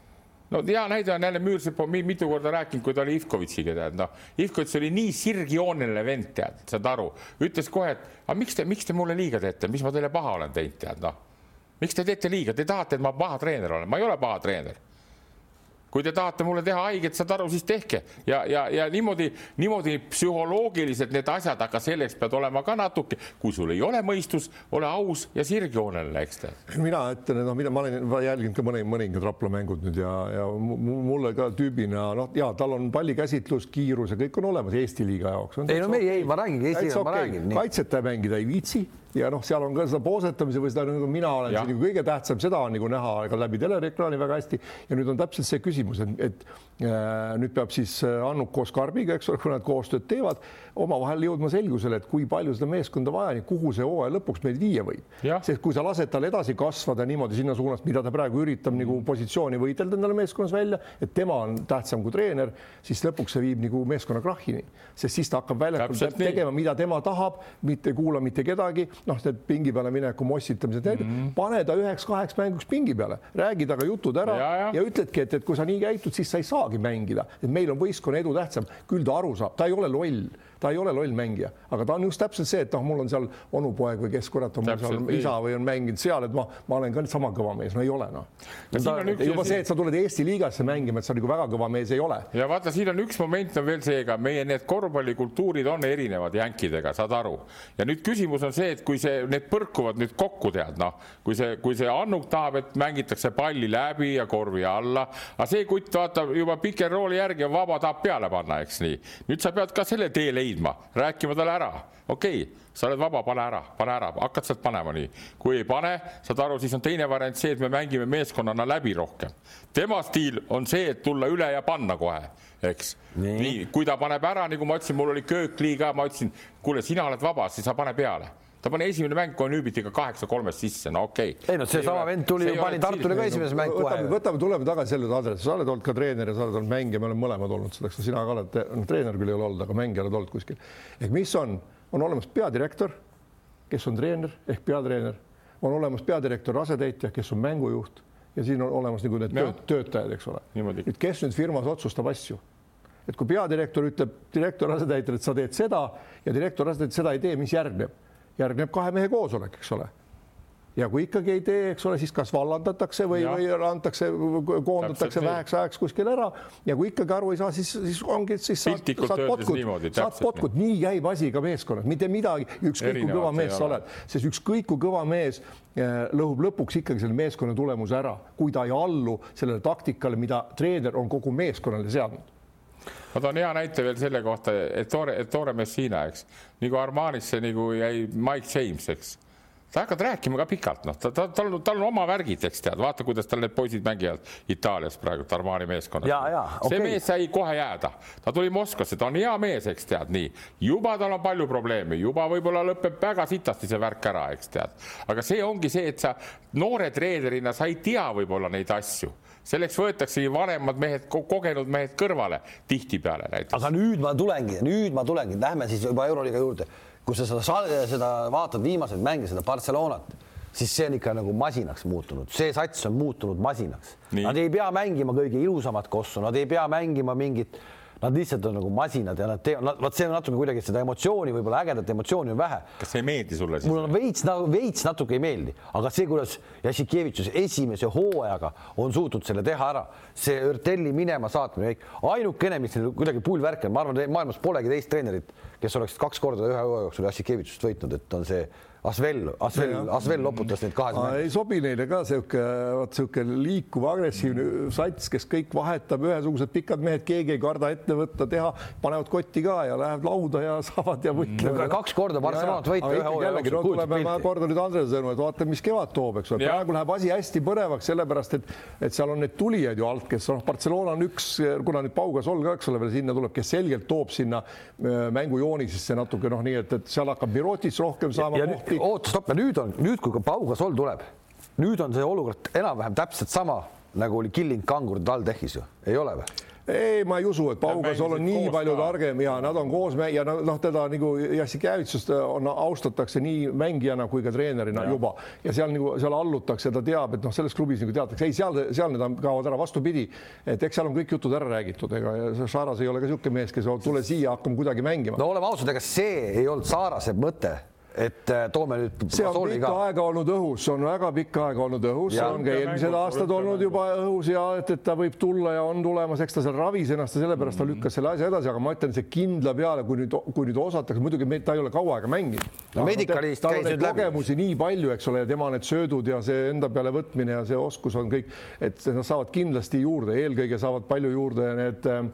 No hea näide on jälle Müürsepp on mitu korda rääkinud, kui ta oli Ivkovitšiga tead, noh, Ivkovitš oli nii sirgjooneline vend, tead, saad aru, ütles kohe, et aga miks te, miks te mulle liiga teete, mis ma teile paha olen teinud, tead, noh. miks te teete liiga, te tahate, et ma paha treener olen, ma ei ole paha treener kui te tahate mulle teha haiget, saad aru, siis tehke ja, ja, ja niimoodi, niimoodi psühholoogiliselt need asjad, aga selleks pead olema ka natuke, kui sul ei ole mõistus, ole aus ja sirgjooneline, eks te. mina ütlen, noh, mida ma olen ma jälginud ka mõni, mõningad Rapla mängud nüüd ja, ja mulle ka tüübina noh, ja tal on pallikäsitlus, kiirus ja kõik on olemas Eesti liiga jaoks. ei no me ei, ma räägingi Eesti liiga, ma räägin. kaitset mängida ei viitsi ja noh, seal on ka seda poosetamise või seda nagu mina olen ja. siin nagu kõige tähtsam, seda on nagu näha ka läbi telereklaami väga hästi. ja nüüd on täpselt see küsimus, et, et äh, nüüd peab siis äh, Annuk koos Karbiga, eks ole, kui nad koostööd teevad, omavahel jõudma selgusele, et kui palju seda meeskonda vaja on ja kuhu see hooaja lõpuks meid viia võib. sest kui sa lased tal edasi kasvada niimoodi sinna suunas, mida ta praegu üritab nagu positsiooni võidelda endale meeskonnas välja, et tema on tähtsam kui treener, siis lõpuks see viib nagu meeskonna krahhini, sest siis ta hakkab väljakul tegema, mida tema tahab, mitte ei kuula mitte kedagi. Noh, need pingi peale mineku mossitamised mm, -hmm. pane ta üheks-kaheks mänguks pingi peale, räägi temaga jutud ära ja, ja. ja ütledki, et, et kui sa nii käitud, siis sa ei saagi mängida, et meil on võistkonna edu tähtsam, küll ta aru saab, ta ei ole loll ta ei ole loll mängija, aga ta on just täpselt see, et noh, mul on seal onupoeg või kes kurat on mul seal isa või on mänginud seal, et ma, ma olen ka sama kõva mees, no ei ole noh. juba see, et sa tuled Eesti liigasse mängima, et sa nagu väga kõva mees ei ole. ja vaata, siin on üks moment on veel seega, meie need korvpallikultuurid on erinevad jänkidega, saad aru. ja nüüd küsimus on see, et kui see, need põrkuvad nüüd kokku, tead noh, kui see, kui see Annuk tahab, et mängitakse palli läbi ja korvi alla, aga see kutt vaatab juba pikerrooli järgi on vaba, tahab peale panna, eks nii. nüüd sa pead ka selle tee leidma leidma, rääkima talle ära, okei okay,, sa oled vaba, pane ära, pane ära, hakkad sealt panema nii. kui ei pane, saad aru, siis on teine variant see, et me mängime meeskonnana läbi rohkem. tema stiil on see, et tulla üle ja panna kohe, eks. nii, nii., kui ta paneb ära, nagu ma ütlesin, mul oli köökli ka, ma ütlesin, kuule, sina oled vaba, siis sa pane peale ta pani esimene mäng kohe nüübiti ka kaheksa kolmest sisse, no okei okay.. ei no seesama vend tuli ju, pani Tartule ka esimese mäng kohe. võtame, võtame, tuleme tagasi selle Andres, sa oled olnud ka treener ja sa oled olnud mängija, me oleme mõlemad olnud selleks, sina ka oled, no treener küll ei ole olnud, aga mängija oled olnud kuskil. ehk mis on, on olemas peadirektor, kes on treener ehk peatreener, on olemas peadirektori asetäitja, kes on mängujuht ja siin on olemas nagu need tööt, töötajad, eks ole. nüüd, kes nüüd firmas otsustab asju? Et kui peadirektor ütleb direktori asetäitjale, et sa teed seda ja direktori asetäitja seda ei tee, mis järgneb järgneb kahe mehe koosolek, eks ole. Ja kui ikkagi ei tee, eks ole, siis kas vallandatakse või, või antakse, koondatakse väheks ajaks kuskile ära. Ja kui ikkagi aru ei saa, siis, siis ongi, siis saad, saad potkut, saad potkut, nii. Käib asi ka meeskonnas, mitte midagi, ükskõik kui kõva mees sa oled, sest ükskõik kui kõva mees eh, lõhub lõpuks ikkagi selle meeskonna tulemuse ära, kui ta ei allu sellele taktikale, mida treener on kogu meeskonnale seadnud ma toon hea näite veel selle kohta, et Tore, et Tore Messina, eks, nagu Armanisse nagu jäi Mike James, eks sa hakkad rääkima ka pikalt, noh, ta, ta, tal, tal on oma värgid, eks tead, vaata, kuidas tal need poisid mängivad Itaalias praegu Armani meeskonnas. Okay. see mees sai kohe jääda, ta tuli Moskvasse, ta on hea mees, eks tead, nii. juba tal on palju probleeme, juba võib-olla lõpeb väga sitasti see värk ära, eks tead. aga see ongi see, et sa noore treenerina, sa ei tea võib-olla neid asju selleks võetaksegi vanemad mehed, kogenud mehed kõrvale tihtipeale näiteks. aga nüüd ma tulengi, nüüd ma tulengi, lähme siis juba Euroliiga juurde kui sa seda, seda vaatad viimaseid mänge, seda Barcelonat, siis see on ikka nagu masinaks muutunud, see sats on muutunud masinaks. Nad ei pea mängima kõige ilusamat kossu, nad ei pea mängima mingit Nad lihtsalt on nagu masinad ja nad teevad, vot see on natuke kuidagi seda emotsiooni, võib-olla ägedat emotsiooni on vähe. kas see ei meeldi sulle siis? mul on veits nagu veits natuke ei meeldi, aga see, kuidas Jassikevitšus esimese hooajaga on suutnud selle teha ära, see Örtelli minema saatmine, ainukene, mis neil kuidagi pull värk on, ma arvan, maailmas polegi teist treenerit, kes oleks kaks korda ühe hooaja jooksul Jassikevitšust võitnud, et on see Asvel, Asvel, Asvel loputas neid kahes mängus. ei sobi neile ka sihuke, vot sihuke liikuv, agressiivne sats, kes kõik vahetab, ühesugused pikad mehed, keegi ei karda ette võtta, teha, panevad kotti ka ja lähevad lauda ja saavad ja võitlevad. Kaks korda Barcelonat võita ühe hooaja jooksul. no tuleme, ma kordan nüüd Andrese sõnu, et vaata, mis kevad toob, eks ole, praegu läheb asi hästi põnevaks, sellepärast et, et seal on need tulijad ju alt, kes noh, Barcelona on üks, kuna nüüd Paugasol ka, eks ole, veel sinna tuleb, kes selgelt toob sinna äh, mängujoonisesse natuke noh, nii et, et seal hakkab Mirotis rohkem saama kohti Oota, stopp, nüüd on, nüüd kui ka Pau Gasol tuleb, nüüd on see olukord enam-vähem täpselt sama nagu oli Killing Kangur TalTechis ju, ei ole või? ei, ma ei usu, et Pau Gasol on nii palju targem ja nad on koos ja noh, teda nagu Jassikevitsust on, austatakse nii mängijana kui ka treenerina ja. juba ja seal nagu seal allutakse, ta teab, et noh, selles klubis nagu teatakse, ei seal, seal need kaovad ära, vastupidi, et eks seal on kõik jutud ära räägitud, ega Šaras ei ole ka niisugune mees, kes tule siia, hakkame kuidagi mängima. no oleme ausad, ega see ei olnud Saarase mõte et äh, toome nüüd. see on pikka ka. aega olnud õhus, see on väga pikka aega olnud õhus, see on ka eelmised aastad olnud juba õhus ja et, et ta võib tulla ja on tulemas, eks ta seal ravis ennast ja sellepärast ta lükkas selle asja edasi, aga ma ütlen, see kindla peale, kui nüüd, kui nüüd osatakse, muidugi ta ei ole kaua aega mänginud. no Medicalis käis nüüd läbi. kogemusi nii palju, eks ole, ja tema need söödud ja see enda peale võtmine ja see oskus on kõik, et nad saavad kindlasti juurde, eelkõige saavad palju juurde need äh,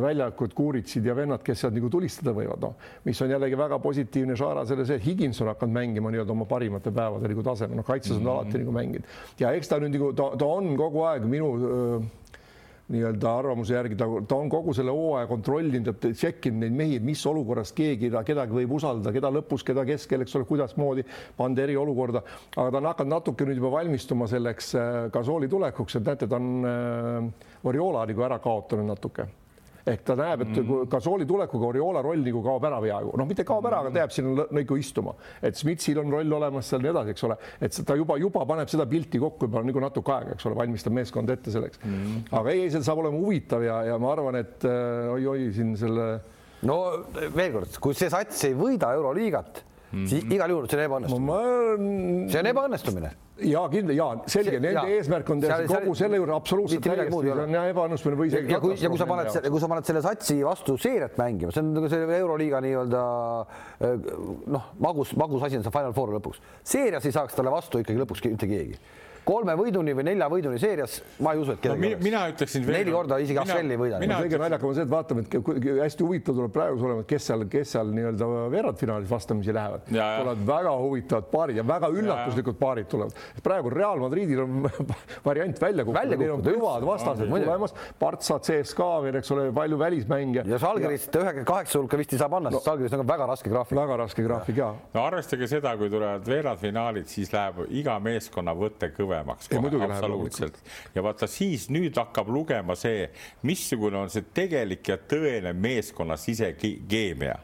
väljakud, kuuritsid ja vennad, kes sealt nagu tulistada võivad, noh, mis on jällegi väga positiivne žaara selle see, et Higins on hakanud mängima nii-öelda oma parimate päevade nagu tasemel, noh, kaitses on mm. -hmm. alati nagu mänginud. Ja eks ta nüüd nagu ta, ta on kogu aeg minu öö, nii-öelda arvamuse järgi ta, ta on kogu selle hooaja kontrollinud ja tšekkinud neid mehi, mis olukorras keegi kedagi võib usaldada, keda lõpus, keda keskel, eks ole, kuidasmoodi panda eriolukorda, aga ta on hakanud natuke nüüd juba valmistuma selleks Gasooli tulekuks, et näete, ta on äh, Oriola nagu ära kaotanud natuke ehk ta näeb, et mm. Gasooli tulekuga Oriola roll nagu kaob ära peaaegu, noh, mitte kaob ära, aga ta jääb sinna nagu istuma, et Schmidtsil on roll olemas seal nii edasi, eks ole, et ta juba, juba paneb seda pilti kokku juba nagu natuke aega, eks ole, valmistab meeskonda ette selleks mm.. aga ei, see saab olema huvitav ja, ja ma arvan, et oi-oi äh, siin selle. no veel kord, kui see sats ei võida Euroliigat mm, siis igal juhul see on ebaõnnestumine ma.... see on ebaõnnestumine ja kindlasti ja selge, nende ja. eesmärk on teha kogu selle juurde absoluutselt täiesti, see on ebaõnnestumine või isegi. ja kui, ja kui sa paned, kui sa paned selle satsi vastu seeriat mängima, see on nagu see Euroliiga nii-öelda eh, noh, magus, magus asi on see Final Four lõpuks. seerias ei saaks talle vastu ikkagi lõpuks mitte keegi kolme võiduni või nelja võiduni seerias, ma ei usu, et kedagi no, mina ütleksin neli korda isegi Asvelli ei võida. kõige naljakam on see, et vaatame, et hästi huvitav tuleb praegu olema, kes seal, kes seal nii-öelda veerandfinaalis vastamisi lähevad. tulevad väga huvitavad paarid ja väga üllatuslikud paarid tulevad. praegu Real Madridil on variant välja kukkuda, neil on kõvad vastased tulemas, Partsa, CSKA veel, eks ole, palju välismänge. ja Žalgirist ühe kaheksa hulka vist ei saa panna no,, sest Žalgiris on väga raske graafik. väga raske graafik ja. no arvestage seda, kui tulevad veerandfinaalid, siis läheb iga meeskonna võte kõvemaks kõvemaks kohe, absoluutselt. ja vaata siis nüüd hakkab lugema see, missugune on see tegelik ja tõene meeskonna sisekeemia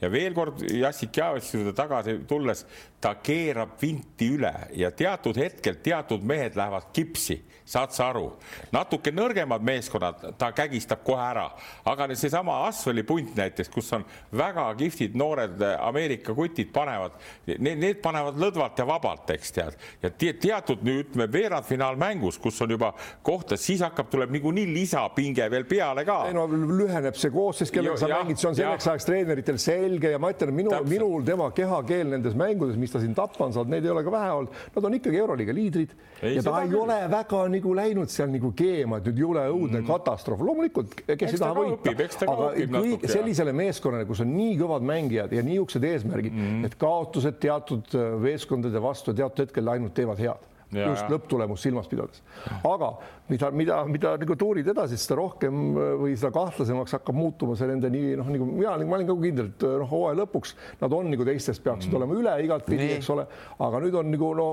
ja veel kord Jassik Javitsi juurde tagasi tulles, ta keerab vinti üle ja teatud hetkel teatud mehed lähevad kipsi, saad sa aru, natuke nõrgemad meeskonnad ta kägistab kohe ära, aga seesama Asveli punt näiteks, kus on väga kihvtid noored Ameerika kutid panevad, need panevad lõdvalt ja vabalt, eks tead, ja teatud nüüd ütleme veerandfinaalmängus, kus on juba kohta, siis hakkab, tuleb niikuinii lisapinge veel peale ka. ei no lüheneb see koosseis, kellega sa mängid, see on selleks ajaks treeneritel selge ja ma ütlen, minu, minul tema kehakeel nendes mängudes, mis ta siin tappa on saanud, neid ei ole ka vähe olnud, nad on ikkagi Euroliiga liidrid ei, ja ta ei küll. ole väga nagu läinud seal nagu keema, et nüüd jule õudne mm. katastroof, loomulikult, kes ei taha võita, aga kõik sellisele meeskonnale, kus on nii kõvad mängijad ja niisugused eesmärgid mm., et kaotused teatud äh, meeskondade vastu teatud hetkel ainult teevad head Ja, just lõpptulemust silmas pidades. aga mida, mida, mida nagu tuurid edasi, seda rohkem äh, või seda kahtlasemaks hakkab muutuma see nende nii noh, nagu mina ma olin ka kindel, et noh, hooaja lõpuks nad on nagu teistest peaksid mm. olema üle igatpidi, eks ole, aga nüüd on nagu no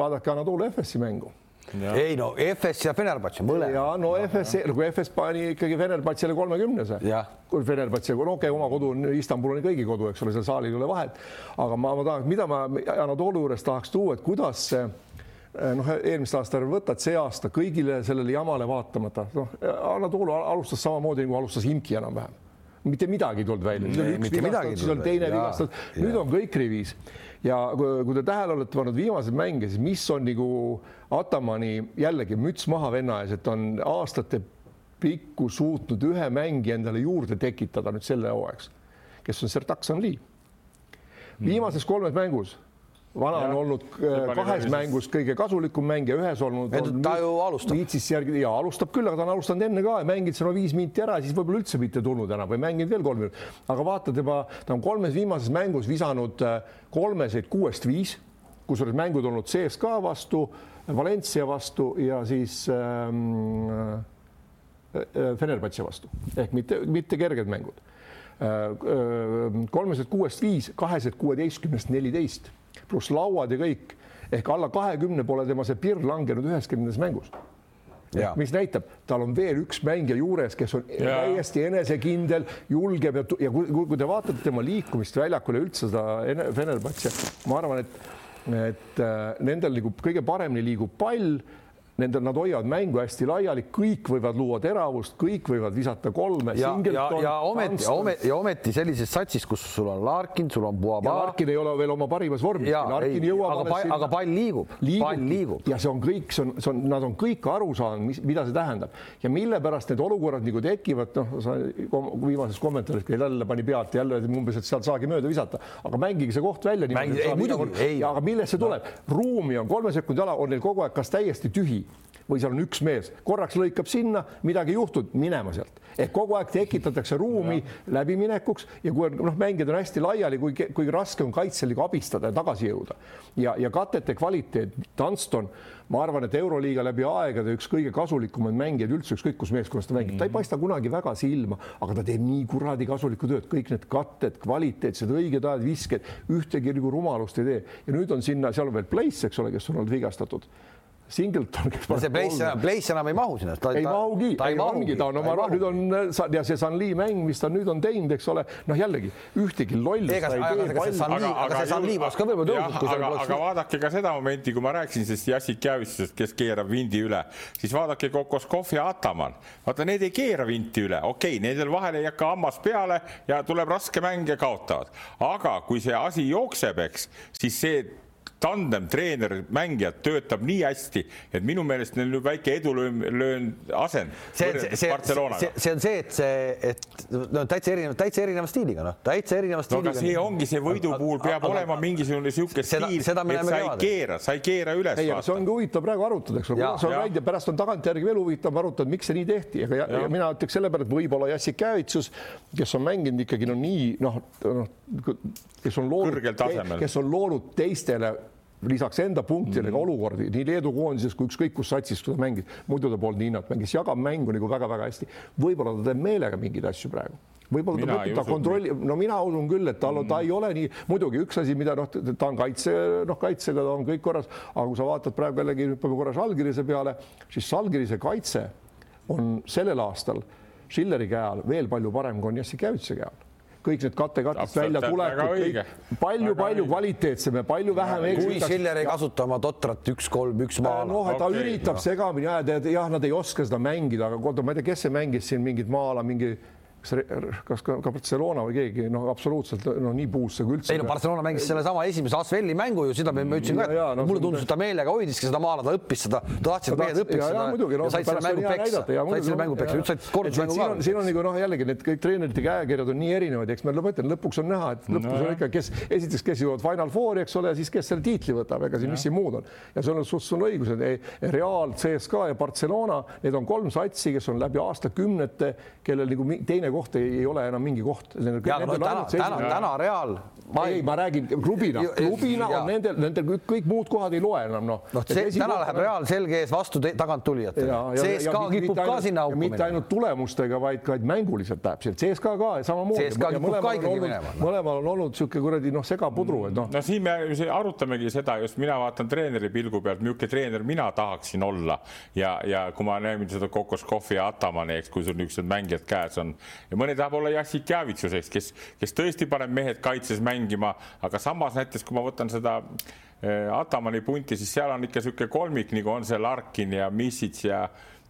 vaadake Anatolia FS-i mängu Ja. ei no FS ja Fenerbahce mõlemad. ja no FS, kui FS pani ikkagi Fenerbahce'le kolmekümnese, kui Fenerbahce, no okei okay,, oma kodu on Istanbul on kõigi kodu, eks ole, seal saalil ei ole vahet, aga ma, ma tahaks, mida ma Anatoli juures tahaks tuua, et kuidas see noh, eelmist aasta võtad, see aasta kõigile sellele jamale vaatamata, noh, Anna Toolu alustas samamoodi nagu alustas Imki enam-vähem. mitte midagi ei tulnud välja, üks vigastus, siis oli. teine vigastus, nüüd on kõik rivis ja kui, kui te tähele olete pannud viimaseid mänge, siis mis on nagu Atamani jällegi müts maha venna ees, et on aastate pikku suutnud ühe mängi endale juurde tekitada nüüd selle hooajaks, kes on Sertak Sanli. viimases kolmes mängus vana on olnud äh, kahes mängus kõige kasulikum mängija, ühes olnud. ta ju alustab. viitsis järgi ja alustab küll, aga ta on alustanud enne ka ja mänginud seal viis minti ära, siis võib-olla üldse mitte tulnud enam või mänginud veel kolm minutit. aga vaata tema, ta on kolmes viimases mängus visanud äh, kolmeseid kuuest viis, kusjuures mängud olnud CSKA vastu, Valencia vastu ja siis ähm, äh, Fenerbahce vastu ehk mitte, mitte kerged mängud. Kolmesed kuuest viis, kahesed kuueteistkümnest neliteist pluss lauad ja kõik ehk alla kahekümne pole tema see pirn langenud üheski nendes mängus. Ja. mis näitab, tal on veel üks mängija juures, kes on ja. täiesti enesekindel, julgeb ja, ja kui, kui te vaatate tema liikumist väljakul ja üldse seda Fenerbahce, ma arvan, et et äh, nendel liigub kõige paremini liigub pall Nende, nad hoiavad mängu hästi laiali, kõik võivad luua teravust, kõik võivad visata kolme. ja, ja, ja ometi, ometi, ja ometi sellises satsis, kus sul on Larkin, sul on Buaba. Larkin ei ole veel oma parimas vormis. Aga, pall, aga pall liigub, pall liigub. ja see on kõik, see on, see on, nad on kõik aru saanud, mis, mida see tähendab ja mille pärast need olukorrad nagu tekivad, noh, sa viimases kommentaaris jälle pani pealt jälle umbes, et sealt saagi mööda visata, aga mängige see koht välja. aga millest see tuleb? ruumi on kolme sekundi ala, on neil kogu aeg kas täiesti tühi või seal on üks mees, korraks lõikab sinna, midagi ei juhtunud, minema sealt. ehk kogu aeg tekitatakse ruumi läbiminekuks ja kui noh, mängijad on hästi laiali, kui, kui raske on kaitsel nagu abistada ja tagasi jõuda. ja, ja katete kvaliteet, Dunston, ma arvan, et Euroliiga läbi aegade üks kõige kasulikumaid mängijaid üldse, ükskõik kus meeskonnas ta mängib ta ei mhm. paista kunagi väga silma, aga ta teeb nii kuradi kasulikku tööd, kõik need katted, kvaliteetsed, õiged ajad, visked, ühtegi nagu rumalust ei tee ja nüüd on sinna, seal on veel Place, eks ole, kes on olnud vigastatud Singleton, kes see Place, Place enam ei mahu sinna. ei mahugi, ta ei mahugi, ta on oma, nüüd on ja see Sanli mäng, mis ta nüüd on teinud, eks ole, noh, jällegi ühtegi lollust ta ei tee. aga see Sanli oleks ka võib-olla tõusnud. aga, aga vaadake ka seda momenti, kui ma rääkisin sellest Jassik Javitsust, kes keerab vindi üle, siis vaadake Kokoskov ja Ataman. vaata, need ei keera vinti üle, okei okay,, nendel vahel ei hakka hammas peale ja tuleb raske mäng ja kaotavad. aga kui see asi jookseb, eks, siis see tandem treener, mängijad töötab nii hästi, et minu meelest neil nüüd väike edulöön asend Barcelonaga. see on see, et see, et no täitsa erinev, täitsa erineva stiiliga, noh, täitsa erineva stiiliga. no aga see ongi see võidu puhul peab aga, olema mingisugune niisugune stiil, et sa ei keera, sa ei keera üles. ei, see ongi huvitav praegu arutada, eks ole, see on välja, pärast on tagantjärgi veel huvitav arutada, miks see nii tehti, aga ja, ja. ja mina ütleks selle peale, et võib-olla Jassik Kävitsus, kes on mänginud ikkagi no nii noh, noh, kes on loonud, kes on loonud teistele lisaks enda punktidele mm -hmm. ka olukordi nii Leedu koondises kui ükskõik kus satsis, kui ta mängis, muidu ta polnud nii hinnat, mängis, jagab mängu nagu väga-väga hästi. võib-olla ta teeb meelega mingeid asju praegu. Võib-olla ta mõtleb, ta kontrollib, no mina usun küll, et tal on mm., ta ei ole nii, muidugi üks asi, mida noh, ta on kaitse, noh, kaitsega ta on kõik korras, aga kui sa vaatad praegu jällegi hüppame korra Žalgirise peale, siis Žalgirise kaitse on sellel aastal Schilleri käe all veel palju parem kui on Jassikevitši käe all kõik need kattekatest välja tulekud, palju-palju kvaliteetsem ja palju vähem. kui Schiller ei kasuta oma totrat üks-kolm, üks maala. noh, ta okay, üritab no. segamini ajada ja jah, nad ei oska seda mängida, aga ma ei tea, kes see mängis siin mingit maala, mingi kas, kas ka Barcelona või keegi noh, absoluutselt no nii puusse kui üldse. ei no Barcelona mängis sellesama esimese Asvelli mängu ju, seda ma ütlesin ka, et no, mulle tundus, et ta meelega hoidiski seda maala, ta õppis seda, ta tahtis, et mehed õpiks seda. ja said selle mängu peksa, said selle mängu peksa, nüüd said kordusmängu ka. siin on nagu noh, jällegi need kõik treenerite käekirjad on nii erinevad, eks ma lõpetan, lõpuks on näha, et lõpuks no, on ikka, kes esiteks, kes jõuavad Final Fouri, eks ole, ja siis kes selle tiitli võtab, ega siin mis siin muud on. Ja sul on, sul on õigus, et Real, CSKA ja Barcelona, need on kolm satsi, kes on läbi aastakümnete, kellel nagu teine koht ei ole enam mingi koht. No, täna, täna, täna Real. ma ei, ma räägin klubina, klubina ja. on nendel, nendel kõik, kõik muud kohad ei loe enam noh. noh, täna läheb Real selge ees vastu taganttulijatele. CSKA kipub ka sinna auku minema. mitte ainult tulemustega, vaid ka mänguliselt läheb sealt, CSKA ka samamoodi. CSKA kipub ka ikkagi minema. mõlemal on olnud niisugune kuradi noh, segapudru, et noh. no siin me arutamegi seda just, mina vaatan treeneri pilgu pealt, milline treener mina tahaksin olla ja, ja kui ma näen seda Kokoskovi ja Atamani, eks, kui sul niisugused mängijad käes on ja mõni tahab olla Jassik Javitsuseks, kes, kes tõesti paneb mehed kaitses mängima, aga samas näiteks kui ma võtan seda äh, Atamani punti, siis seal on ikka niisugune kolmik, nagu on see Larkin ja Misic ja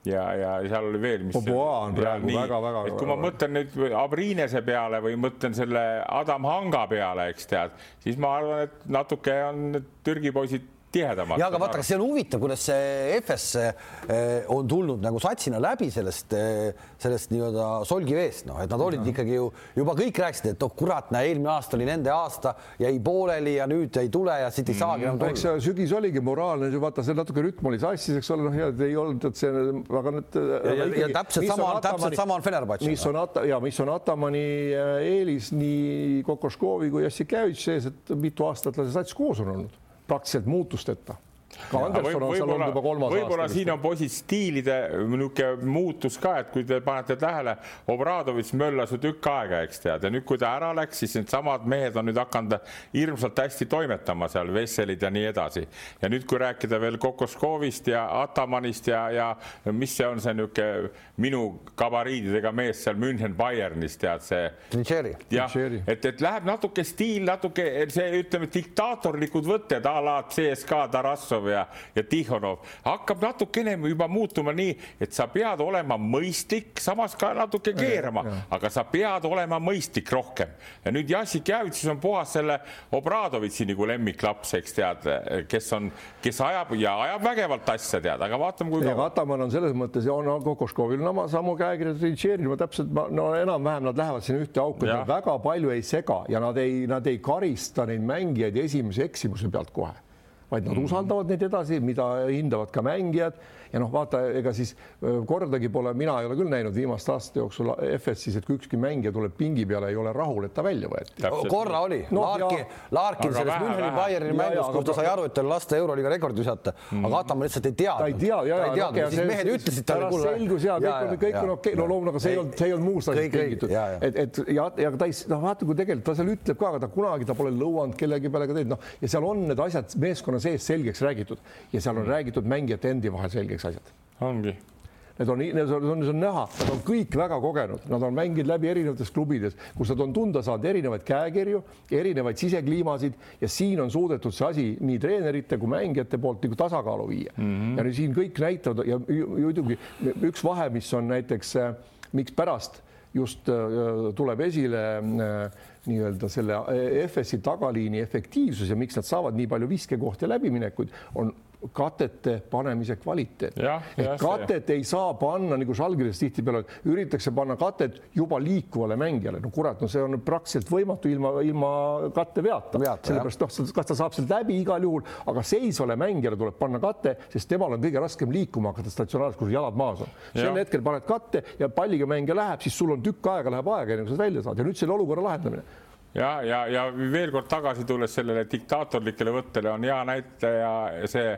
ja, ja seal oli veel, mis. on praegu väga-väga. et kui ma mõtlen nüüd Abrinese peale või mõtlen selle Adam Hanga peale, eks tead, siis ma arvan, et natuke on Türgi poisid tihedamalt. ja aga vaata, kas see on huvitav, kuidas see FS eh, on tulnud nagu satsina läbi sellest, eh, sellest nii-öelda solgiveest, noh, et nad olid ja. ikkagi ju juba kõik rääkisid, et oh kurat, näe, eelmine aasta oli nende aasta, jäi pooleli ja nüüd ei tule ja siit ei saagi enam tulla. eks see sügis oligi moraalne, vaata see natuke rütm oli sassis, eks ole, noh, ja ei olnud, et see, aga need. ja, ja, täpselt sama, täpselt sama on Fenerbahce'iga. mis on Ata- ja mis on Atamani äh, eelis nii Kokoškovi kui Jassikevitš sees, et mitu aastat see sats koos on olnud praktiliselt muutusteta ka Anderson on seal olnud juba kolmas aasta. võib-olla siin on poisid stiilide niisugune muutus ka, et kui te panete tähele, Obradovitš möllas ju tükk aega, eks tead, ja nüüd, kui ta ära läks, siis needsamad mehed on nüüd hakanud hirmsalt hästi toimetama seal, Vesselid ja nii edasi. ja nüüd, kui rääkida veel Kokoskovist ja Atamanist ja, ja mis see on see niisugune minu gabariididega mees seal München Bayernis, tead see. jah, et, et läheb natuke stiil, natuke see, ütleme, diktaatorlikud võtted a la CSKA Tarassov ja, ja Tihhonov hakkab natukene juba muutuma nii, et sa pead olema mõistlik, samas ka natuke keerama, aga sa pead olema mõistlik rohkem. ja nüüd Jassik Javitsus on puhas selle Obradovitši nagu lemmiklaps, eks tead, kes on, kes ajab ja ajab vägevalt asja, tead, aga vaatame, kui kaua. Ataman on selles mõttes ja on Kokoškovil on oma samu käekirja, Tšetšeenil täpselt, no enam-vähem nad lähevad sinna ühte auku, väga palju ei sega ja nad ei, nad ei karista neid mängijaid esimese eksimuse pealt kohe vaid nad mm -hmm. usaldavad neid edasi, mida hindavad ka mängijad ja noh, vaata, ega siis kordagi pole, mina ei ole küll näinud viimaste aastate jooksul FS-is, et kui ükski mängija tuleb pingi peale, ei ole rahul, et ta välja võeti. korra oli. No,, Larkin, Larkin selles Müncheni Bayerni mängus, kus ta sai aru, et tal lasta euroliiga rekordi visata. Mm, aga Ataman lihtsalt ei teadnud. ta ei tea, ja, ja, ja, ja siis mehed ütlesid talle, kuule. selgus ja kõik on, kõik on okei, no loomulikult, aga see ei olnud, see ei olnud muust asjast tingitud, et, et ja, ja ta ei, noh, vaata, kui tegelikult ta seal ütleb ka, aga ta kunagi, ta pole lõuanud kellegi peale ka teinud, noh, ja seal on need asjad meeskonna sees selgeks räägitud. Ja seal on mm. räägitud mängijate endi vahel selgeks asjad ongi Need on, need on, on, on näha, nad on kõik väga kogenud, nad on mänginud läbi erinevates klubides, kus nad on tunda saanud erinevaid käekirju, erinevaid sisekliimasid ja siin on suudetud see asi nii treenerite kui mängijate poolt nagu tasakaalu viia mm. -hmm. ja siin kõik näitavad ja muidugi üks vahe, mis on näiteks, äh, mikspärast just äh, tuleb esile äh, nii-öelda selle FS-i tagaliini efektiivsus ja miks nad saavad nii palju viskekohti ja läbiminekuid, on katete panemise kvaliteet. et katet see. ei saa panna nagu Žalgiris tihtipeale üritatakse panna katet juba liikuvale mängijale, no kurat, no see on praktiliselt võimatu ilma, ilma katteveata, sellepärast noh, kas ta saab sealt läbi igal juhul, aga seisvale mängijale tuleb panna kate, sest temal on kõige raskem liikuma hakata statsionaarselt, kus jalad maas on. sel hetkel paned katte ja palliga mängija läheb, siis sul on tükk aega läheb aega, enne kui sa välja saad ja nüüd selle olukorra lahendamine ja, ja, ja veel kord tagasi tulles sellele diktaatorlikele võttele on hea näitaja see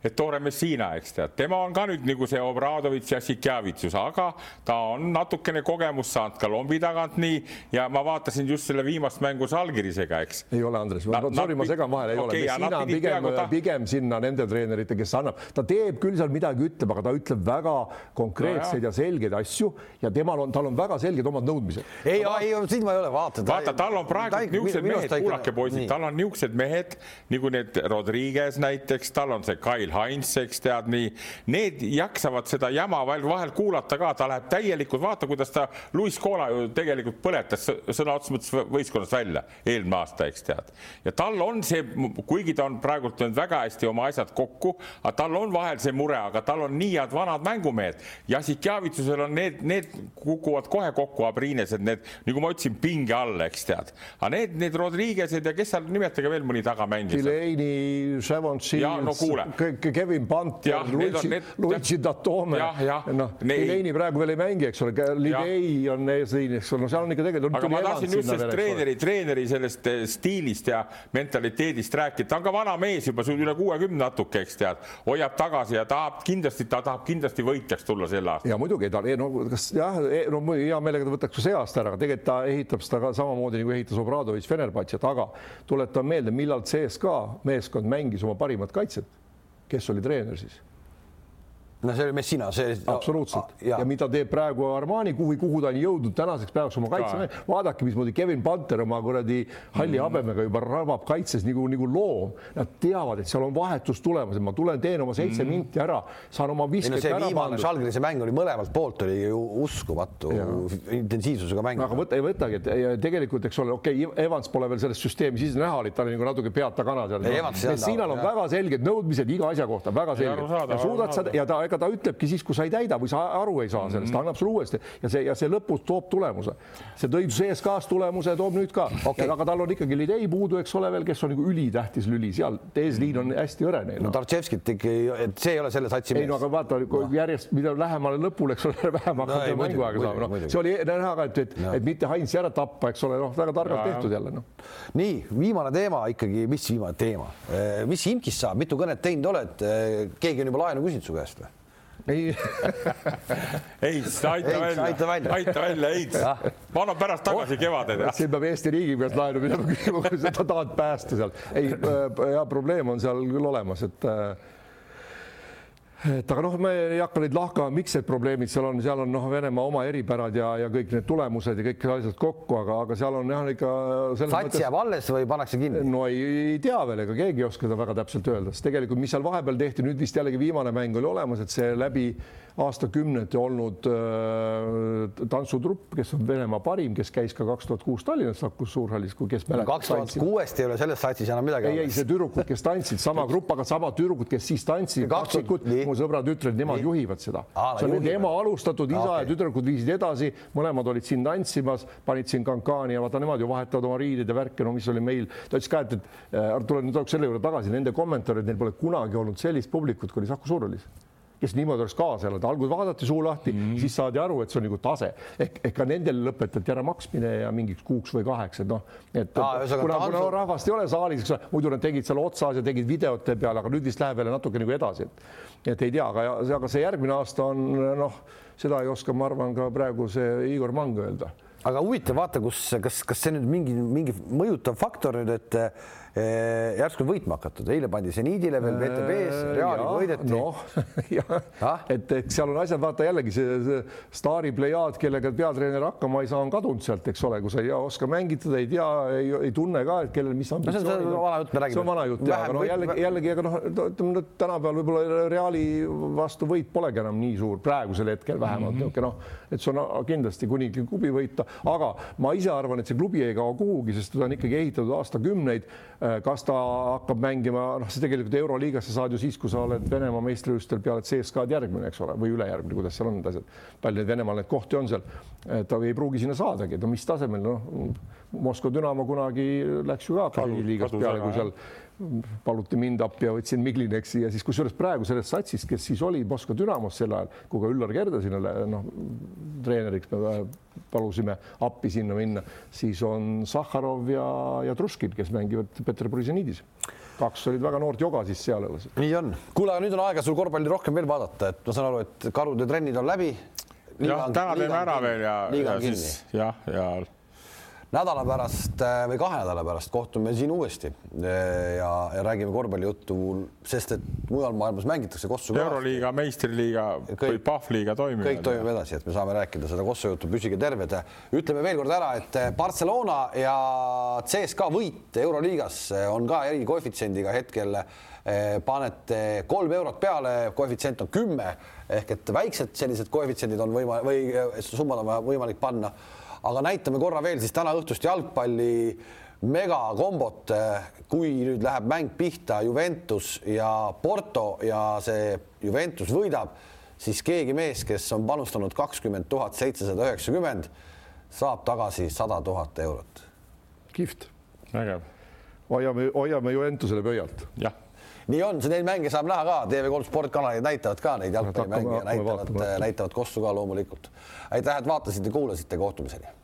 Ettore Messina, eks tead, tema on ka nüüd nagu see Obradovitš ja Sikjavitsus, aga ta on natukene kogemust saanud ka lombi tagant nii ja ma vaatasin just selle viimast mängu Salgirisega, eks. ei ole, Andres, sorry, ma segan vahele, ei okay, ole. Messina on pigem, ta... pigem sinna nende treenerite, kes annab, ta teeb küll seal midagi, ütleb, aga ta ütleb väga konkreetseid no, ja selgeid asju ja temal on, tal on väga selged omad nõudmised. ei, ei, siin ma ei ole, vaata. vaata, tal on praegu niisugused mehed, kuulake poisid, tal on niisugused mehed nagu need Rodriguez näiteks, tal on see Kail Emil Heinz, eks tead nii, need jaksavad seda jama vahel, vahel kuulata ka, ta läheb täielikult, vaata, kuidas ta Luis Cola ju tegelikult põletas sõna otseses mõttes võistkonnast välja eelmine aasta, eks tead. ja tal on see, kuigi ta on praegult teinud väga hästi oma asjad kokku, aga tal on vahel see mure, aga tal on nii head vanad mängumehed. Jassikjavitsusel on need, need kukuvad kohe kokku, Abrinesed, need, nagu ma ütlesin, pinge all, eks tead. aga need, need Rodriguez'id ja kes seal, nimetage veel mõni tagamängija. Delaney, Shavon Shields no, Kevin Panther, Luigi, Datome. noh, Delaney praegu veel ei mängi, eks ole, Livei on eesliin, eks ole, no seal on ikka tegelikult. aga ma tahtsin just sellest treeneri, treeneri sellest eh, stiilist ja mentaliteedist rääkida, ta on ka vana mees juba, üle kuuekümne natuke, eks tead, hoiab tagasi ja tahab kindlasti, ta tahab kindlasti võitjaks tulla sel aastal. ja muidugi ta, no kas jah, no hea meelega ta võtaks see aasta ära, aga tegelikult ta ehitab seda ka samamoodi nagu ehitas Obradovic Fenerbahce't, aga tuletan meelde, millal CSKA meeskond mängis oma parimat kaitset. Kes oli treener siis? No see oli Messina, see. absoluutselt ja. ja mida teeb praegu Armani, kuhu, kuhu ta on jõudnud tänaseks päevaks oma kaitse, vaadake, mismoodi Kevin Panter oma kuradi halli mm. habemega juba rabab kaitses nagu, nagu loom. Nad teavad, et seal on vahetus tulemas, et ma tulen, teen oma seitse mm. minti ära, saan oma no, ära pandud. Žalgirise mäng oli mõlemalt poolt oli ju uskumatu ja. intensiivsusega mäng. aga võta, ei võtagi, et tegelikult, eks ole, okei okay,, Evans pole veel selles süsteemi sisse näha, oli ta oli nagu natuke peata kana seal. Messinal on väga selged nõudmised iga asja kohta, väga selged. suudad sa ja ta ega ta ütlebki siis, kui sa ei täida või sa aru ei saa sellest mm, -hmm. ta annab sulle uuesti ja see ja see lõpus toob tulemuse. see tõi CSKA-s tulemuse, toob nüüd ka okay., aga tal on ikkagi Lidei puudu, eks ole veel, kes on nagu ülitähtis lüli seal, eesliin on hästi hõre neil. no Tartševskit ikkagi, et see ei ole selle satsi mees. ei no aga vaata no. järjest, mida lähemale lõpule, eks ole, vähem hakkab no, mänguaega saama, noh, see oli näha ka, et, et, no. et mitte Heinz ära tappa, eks ole, noh, väga targalt tehtud jälle, noh. nii, viimane teema ikkagi, mis viimane teema, mis Imkist saab, mitu kõnet teinud oled, keegi on juba laenu küsinud su käest või? Ei Heits, aita välja, aita välja, aita välja, Heits. ma annan pärast tagasi kevadel. siin peab Eesti riigi pealt laenu minema küsima, kui sa tahad päästa seal. ei, äh, ja probleem on seal küll olemas, et äh, et aga noh, me ei hakka neid lahkama, miks need probleemid seal on, seal on noh, Venemaa oma eripärad ja, ja kõik need tulemused ja kõik asjad kokku, aga, aga seal on jah ikka. sats mõttes... jääb alles või pannakse kinni? no ei, ei tea veel, ega keegi ei oska seda väga täpselt öelda, sest tegelikult, mis seal vahepeal tehti, nüüd vist jällegi viimane mäng oli olemas, et see läbi aastakümnete olnud äh, tantsutrupp, kes on Venemaa parim, kes käis ka kaks tuhat kuus Tallinnas Sakus Suurhallis, kui kes mäletab. kaks tuhat kuuest ei ole selles satsis enam midagi. ei, ei see tüdrukud, kes tantsid, sama grupp, aga samad tüdrukud, kes siis tantsid. mu sõbrad-ütred, nemad nii. juhivad seda. see on nende ema alustatud, isa okay. ja tüdrukud viisid edasi, mõlemad olid siin tantsimas, panid siin kankaani ja vaata, nemad ju vahetavad oma riideid ja värke, no mis oli meil, ta ütles ka, et, et äh, tulen nüüd selle juurde tagasi, nende kommentaarid, neil pole kunagi olnud sellist publikut, kui oli Saku Suurhallis kes niimoodi oleks kaasa elada, alguses vaadati suu lahti mm, -hmm. siis saadi aru, et see on nagu tase. Ehk, ehk ka nendel lõpetati ära maksmine ja mingiks kuuks või kaheks, et noh, et Aa, kuna, kuna no, rahvast ei ole saalis, eks ole, muidu nad tegid seal otsas ja tegid videote peale, aga nüüd vist läheb jälle natuke nagu edasi, et et ei tea, aga, aga see järgmine aasta on noh, seda ei oska, ma arvan, ka praegu see Igor Mang öelda aga huvitav, vaata, kus, kas, kas see nüüd mingi, mingi mõjutav faktor nüüd, et Eh, järsku võitma hakatud, eile pandi seniidile veel VTB-s, äh, Reali võideti. noh, et eks seal on asjad, vaata jällegi see, see staari plejaad, kellega peatreener hakkama ei saa, on kadunud sealt, eks ole, kui sa ei oska mängitada, ei tea, ei, tunne ka, et kellel mis ambitsioonid no,. see on vana jutt, aga no jällegi, jällegi, aga noh, ütleme tänapäeval võib-olla Reali vastu võit polegi enam nii suur praegusel hetkel vähemalt mm -hmm. niisugune noh, et see on kindlasti kuninglik klubi võita, aga ma ise arvan, et see klubi ei kao kuhugi, sest ta on ikkagi ehitatud aastakümneid. Äh, kas ta hakkab mängima, noh, see tegelikult Euroliigasse saad ju siis, kui sa oled Venemaa meistrivõistlustel peale CSKA-d järgmine, eks ole, või ülejärgmine, kuidas seal on need asjad. palju neid Venemaal neid kohti on seal, ta ei pruugi sinna saadagi, no mis tasemel, noh, Moskva Dünamo kunagi läks ju ka liigast peale, kui seal paluti mind appi ja võtsin Miglineksi ja siis kusjuures praegu sellest satsist, kes siis oli Moskva Dünamos sel ajal, kui ka Üllar Kerde sinna noh, treeneriks me palusime appi sinna minna, siis on Sahharov ja, ja Truškin, kes mängivad Peterburižaniidis kaks olid väga noort joga siis seal alles. nii on. kuule, aga nüüd on aega sul korvpalli rohkem veel vaadata, et ma saan aru, et karude trennid on läbi. jah, täna teeme ära veel ja, ja siis jah, ja nädala pärast äh, või kahe nädala pärast kohtume siin uuesti ja, ja räägime korvpallijuttu, sest et mujal maailmas mängitakse kossu. euroliiga, meistriliiga või Pahvliiga toimib. kõik toimib edasi, et me saame rääkida seda kossu juttu, püsige terved. ütleme veel kord ära, et Barcelona ja CSKA võit euroliigas on ka erikoefitsiendiga hetkel panete kolm eurot peale, koefitsient on kümme ehk et väiksed sellised koefitsiendid on võimalik või summad on võimalik panna. Aga näitame korra veel siis täna õhtust jalgpalli megakombot, eh, kui nüüd läheb mäng pihta Juventus ja Porto ja see Juventus võidab, siis keegi mees, kes on panustanud kakskümmend tuhat seitsesada üheksakümmend, saab tagasi sada tuhat eurot. kihvt. vägev. hoiame, hoiame Juventusele pöialt. jah nii on, neid mänge saab näha ka, TV3 sportkanalid näitavad ka neid jalgpallimänge, näitavad, näitavad Kossu ka loomulikult. aitäh, et vaatasite, kuulasite, kohtumiseni